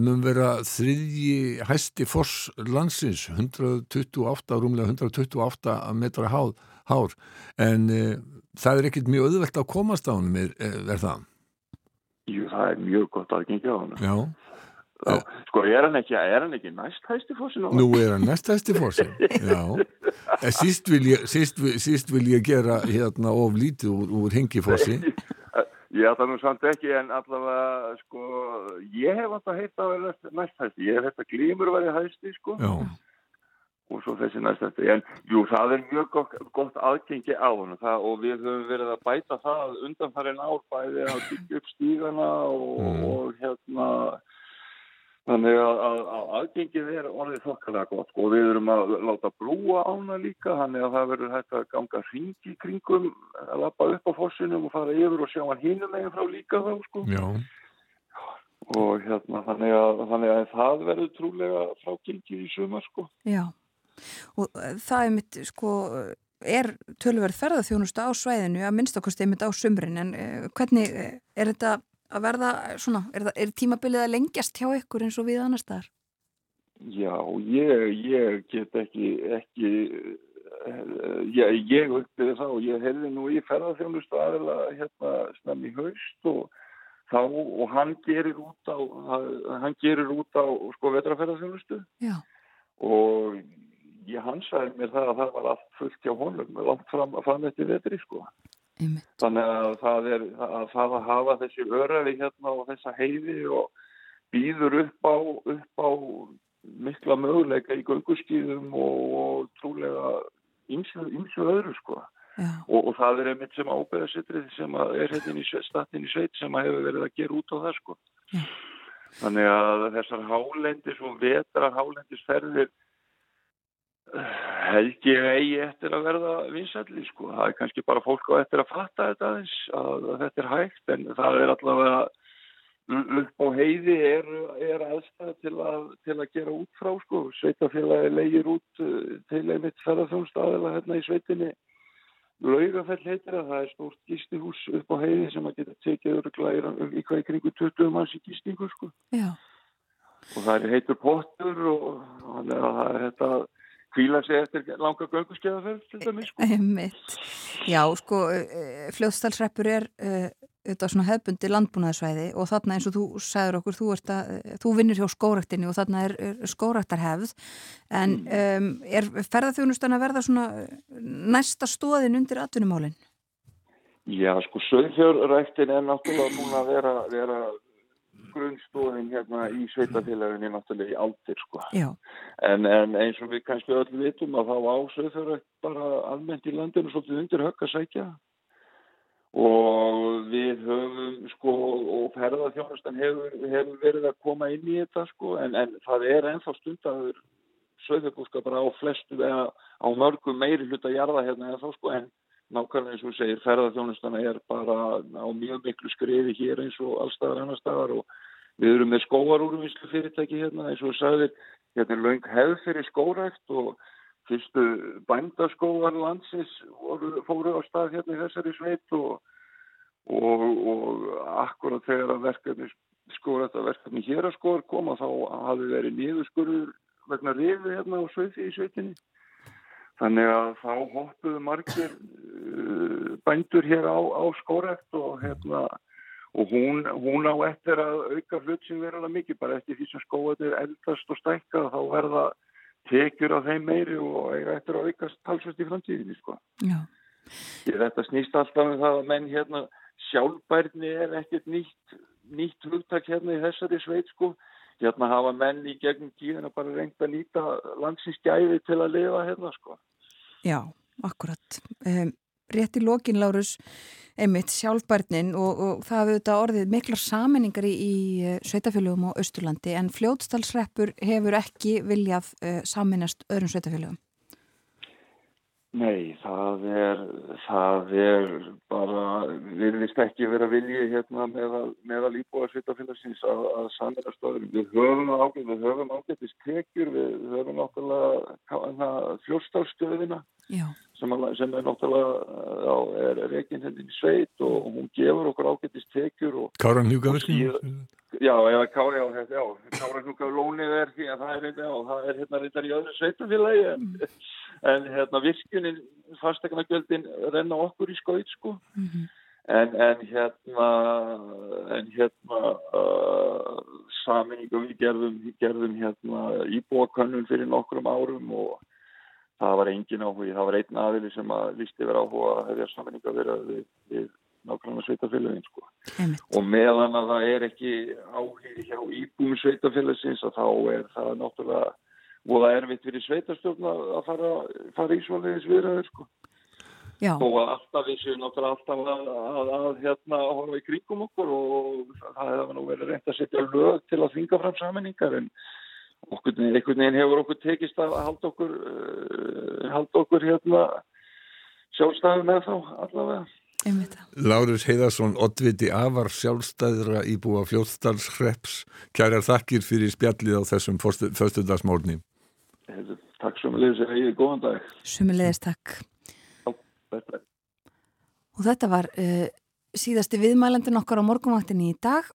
mun vera þriðji hæsti foss landsins, 128, rúmlega 128 metra hár, hár. en e, það er ekkit mjög auðvelt að komast á hann, er, er það? Jú, það er mjög gott aðgengi á hann. Já. Já, sko, er hann ekki, er hann ekki næst hæsti fossin á hann? Nú er hann næst hæsti fossin, [laughs] já. En síst síst, síst vil ég gera hérna of lítið úr, úr Hengifossi. Já, það er nú samt ekki, en allavega, sko, ég hef alltaf heitt að vera næst hæsti. Ég hef heitt að glímur væri hæsti, sko. Já. Og svo þessi næst hæsti. En, jú, það er mjög gott, gott aðgengi á hann það, og við höfum verið að bæta það undanfærin ár bæði að byggja upp stígana og, Mm. og hérna Þannig að, að, að aðgengið er orðið þokkalega gott og við erum að láta brúa ána líka, þannig að það verður hægt að ganga hringi kringum, að lappa upp á fossinum og fara yfir og sjá hann hínum meginn frá líka þá, sko. Já. Og hérna, þannig að, þannig að það verður trúlega frágengið í sumar, sko. já. Og uh, það er mitt, sko, er tölverð ferðarþjónustu á svæðinu að minnstakosti einmitt á sumrin, en uh, hvernig uh, er þetta að verða svona, er, það, er tímabilið að lengjast hjá ykkur eins og við annar staðar? Já, ég, ég get ekki, ekki, eh, ég, ég það og ég hefði nú í ferðarþjónustu aðeila hérna snem í haust og þá, og hann gerir út á, hann gerir út á sko vetraferðarþjónustu og ég hann sagði mér það að það var allt fullt hjá honum, langt fram, fram eftir vetri sko. Einmitt. Þannig að það er að það að hafa þessi öraði hérna og þessa heiði og býður upp á, upp á mikla möguleika í gönguskýðum og, og trúlega ymsu öðru sko. Og, og það er einmitt sem ábyrðasitrið sem er hérna í statinn í sveit sem hefur verið að gera út á það sko. Já. Þannig að þessar hálendis og vetrar hálendisferðir held ég eigi eftir að verða vinsalli sko. Það er kannski bara fólk á eftir að fatta þetta aðeins að, þetta er hægt en það er allavega upp á heiði er, er aðstæða til að, til að gera út frá sko. Sveitafélagi leigir út uh, til einmitt ferðarþjónstæðila hérna í sveitinni. Laugafell heitir að það er stórt gístihús upp á heiði sem að geta tekið öruglega í hvað í kringu 20 manns í gístingu sko. Já. Og það er heitur pottur og þannig að það er þetta kvíla sig eftir langa gönguskeðaferð til dæmis sko. Já, sko, fljóðstalsreppur er þetta svona hefbundi landbúnaðsvæði og þarna eins og þú sagður okkur, þú, að, þú vinnir hjá skóraktinni og þarna er, er skóraktarhefð en um, er ferðarþjónustan að verða svona næsta stóðin undir atvinnumálinn? Já, sko, sögfjörræktin er náttúrulega búin að vera, vera grunnstóðin hérna í sveitafélaginni náttúrulega í aldir sko. En, en eins og við kannski öll vitum að þá á sögfjörrækt bara almennt í landinu svolítið undir högg að sækja. Og við höfum sko og ferðarþjónustan hefur, hefur verið að koma inn í þetta sko. En, en það er ennþá stundaður sögfjörgúskapar á flestu eða á mörgum meiri hluta jarða hérna eða þá sko. En nákvæmlega eins og segir ferðarþjónustana er bara á mjög miklu skriði hér eins og allstaðar annar staðar og við erum með skóarúruvinslu fyrirtæki hérna eins og sagðir. Hérna er laung hefð fyrir skórækt og fyrstu bændaskóar landsins voru, fóru á stað hérna í þessari sveit og, og, og akkurat þegar að verkefni skórækt að verkefni hér að skóar koma þá hafi verið nýðuskurður vegna rifi hérna á sveithi í sveitinni. Þannig að þá hoppuðu margir uh, bændur hér á, á skórekt og, hérna, og hún, hún á eftir að auka hlut sem verður alveg mikið bara eftir því sem skóatir eldast og stækka þá verða tekjur af þeim meiri og eiga eftir að aukast talsvist í framtíðinni sko. Þetta snýst alltaf með það að menn hérna sjálfbærni er ekkert nýtt, nýtt hugtak hérna í þessari sveit sko. Hérna hafa menn í gegnum tíðina bara reynd að nýta landsins gæði til að lifa hérna sko. Já, akkurat. Um, rétt í lokin, Lárus, einmitt sjálfbærnin og, og það hafði þetta orðið miklar saminningar í, í sveitafélögum á Östurlandi en fljótstalsreppur hefur ekki viljað uh, saminast öðrum sveitafélögum. Nei, það er, það er bara, virðist ekki vera viljið hérna meðal, íbúa svitafélagsins að, að samina stöðurum. Við höfum ágætt, við höfum ágættist tekjur, við höfum náttúrulega fljóstafstöðina sem, sem er náttúrulega, já, er reyginn henni í sveit og hún gefur okkur ágættist tekjur. Káran Hjúkaverkinn? Já, eða Kári, já, já, Káran Hjúkaverlónið er því að það er, já, það er hérna reyndar í öðru sveitafélagi en en hérna virkunin fastegnagjöldin renna okkur í skaut sko mm -hmm. en, en hérna en hérna uh, saminningu við gerðum, við gerðum hérna íbúakönnun fyrir nokkrum árum og það var engin áhugi, það var einn aðili sem að lísti verið áhuga að hefja saminningu að vera við, við nákvæmlega sveitafélagin sko og meðan að það er ekki áhugi hjá íbúum sveitafélagsins að þá er það náttúrulega og það er erfitt fyrir sveitarstjórn að fara, fara í svonlegiðis viðræður sko. Já. og alltaf við séum náttúrulega alltaf að, að, að hérna horfa í kringum okkur og það hefur nú verið reynd að setja lög til að þvinga fram saminningar en okkur, einhvern veginn hefur okkur tekist að halda okkur uh, halda okkur hérna sjálfstæði með þá allavega Lárus Heiðarsson, oddviti afar sjálfstæðra íbúa fljóttstallsreps kærar þakkir fyrir spjallið á þessum föstudagsmórni Takk sömulegis, ég er góðan dag. Sömulegis, takk. Já, Og þetta var uh, síðasti viðmælendin okkar á morgunvaktinni í dag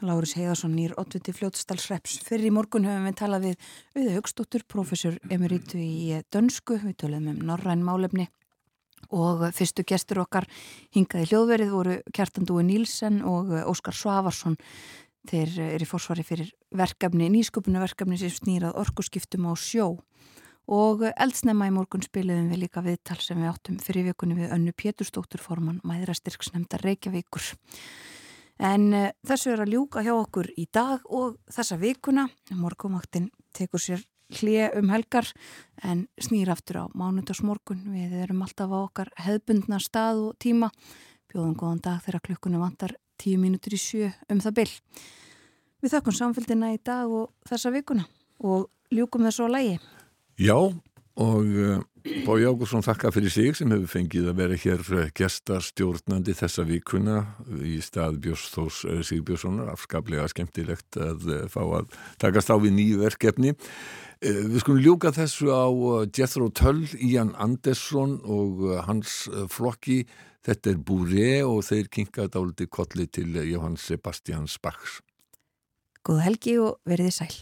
Lárus Heiðarsson nýr oddviti fljóttstallsreps fyrir í morgun höfum við talað við Auða Högstóttur, professor emeritu í dönsku, við töluðum um norræn málefni og fyrstu gestur okkar hingaði hljóðverið voru Kjartandúi Nílsen og Óskar Svavarsson. Þeir eru í fórsvari fyrir verkefni, nýsköpunarverkefni sem snýrað orkuskiptum á sjó. Og eldsnema í morgun spiliðum við líka viðtal sem við áttum fyrir vikunni við önnu Péturstóttur forman Mæðrastyrksnemndar Reykjavíkur en uh, þessu er að ljúka hjá okkur í dag og þessa vikuna. Morgumaktin tekur sér hlið um helgar en snýr aftur á mánudagsmorgun. Við erum alltaf á okkar hefbundna stað og tíma. Bjóðum góðan dag þegar klukkunum vantar tíu mínútur í sjö um það byll Við þakkum samfélgina í dag og þessa vikuna og ljúkum þessu á lægi Já, og uh, Bói Ágúrsson þakka fyrir sig sem hefur fengið að vera hér uh, gestarstjórnandi þessa vikuna í stað Björnsþós uh, Sigbjörnssonar, afskaplega skemmtilegt að uh, fá að takast á við nýju verkefni. Við skulum ljúka þessu á Jethro Tull, Ian Andersson og hans flokki. Þetta er Búré og þeir kinkaði dáliti kolli til Johann Sebastian Bachs. Góð helgi og veriði sæl.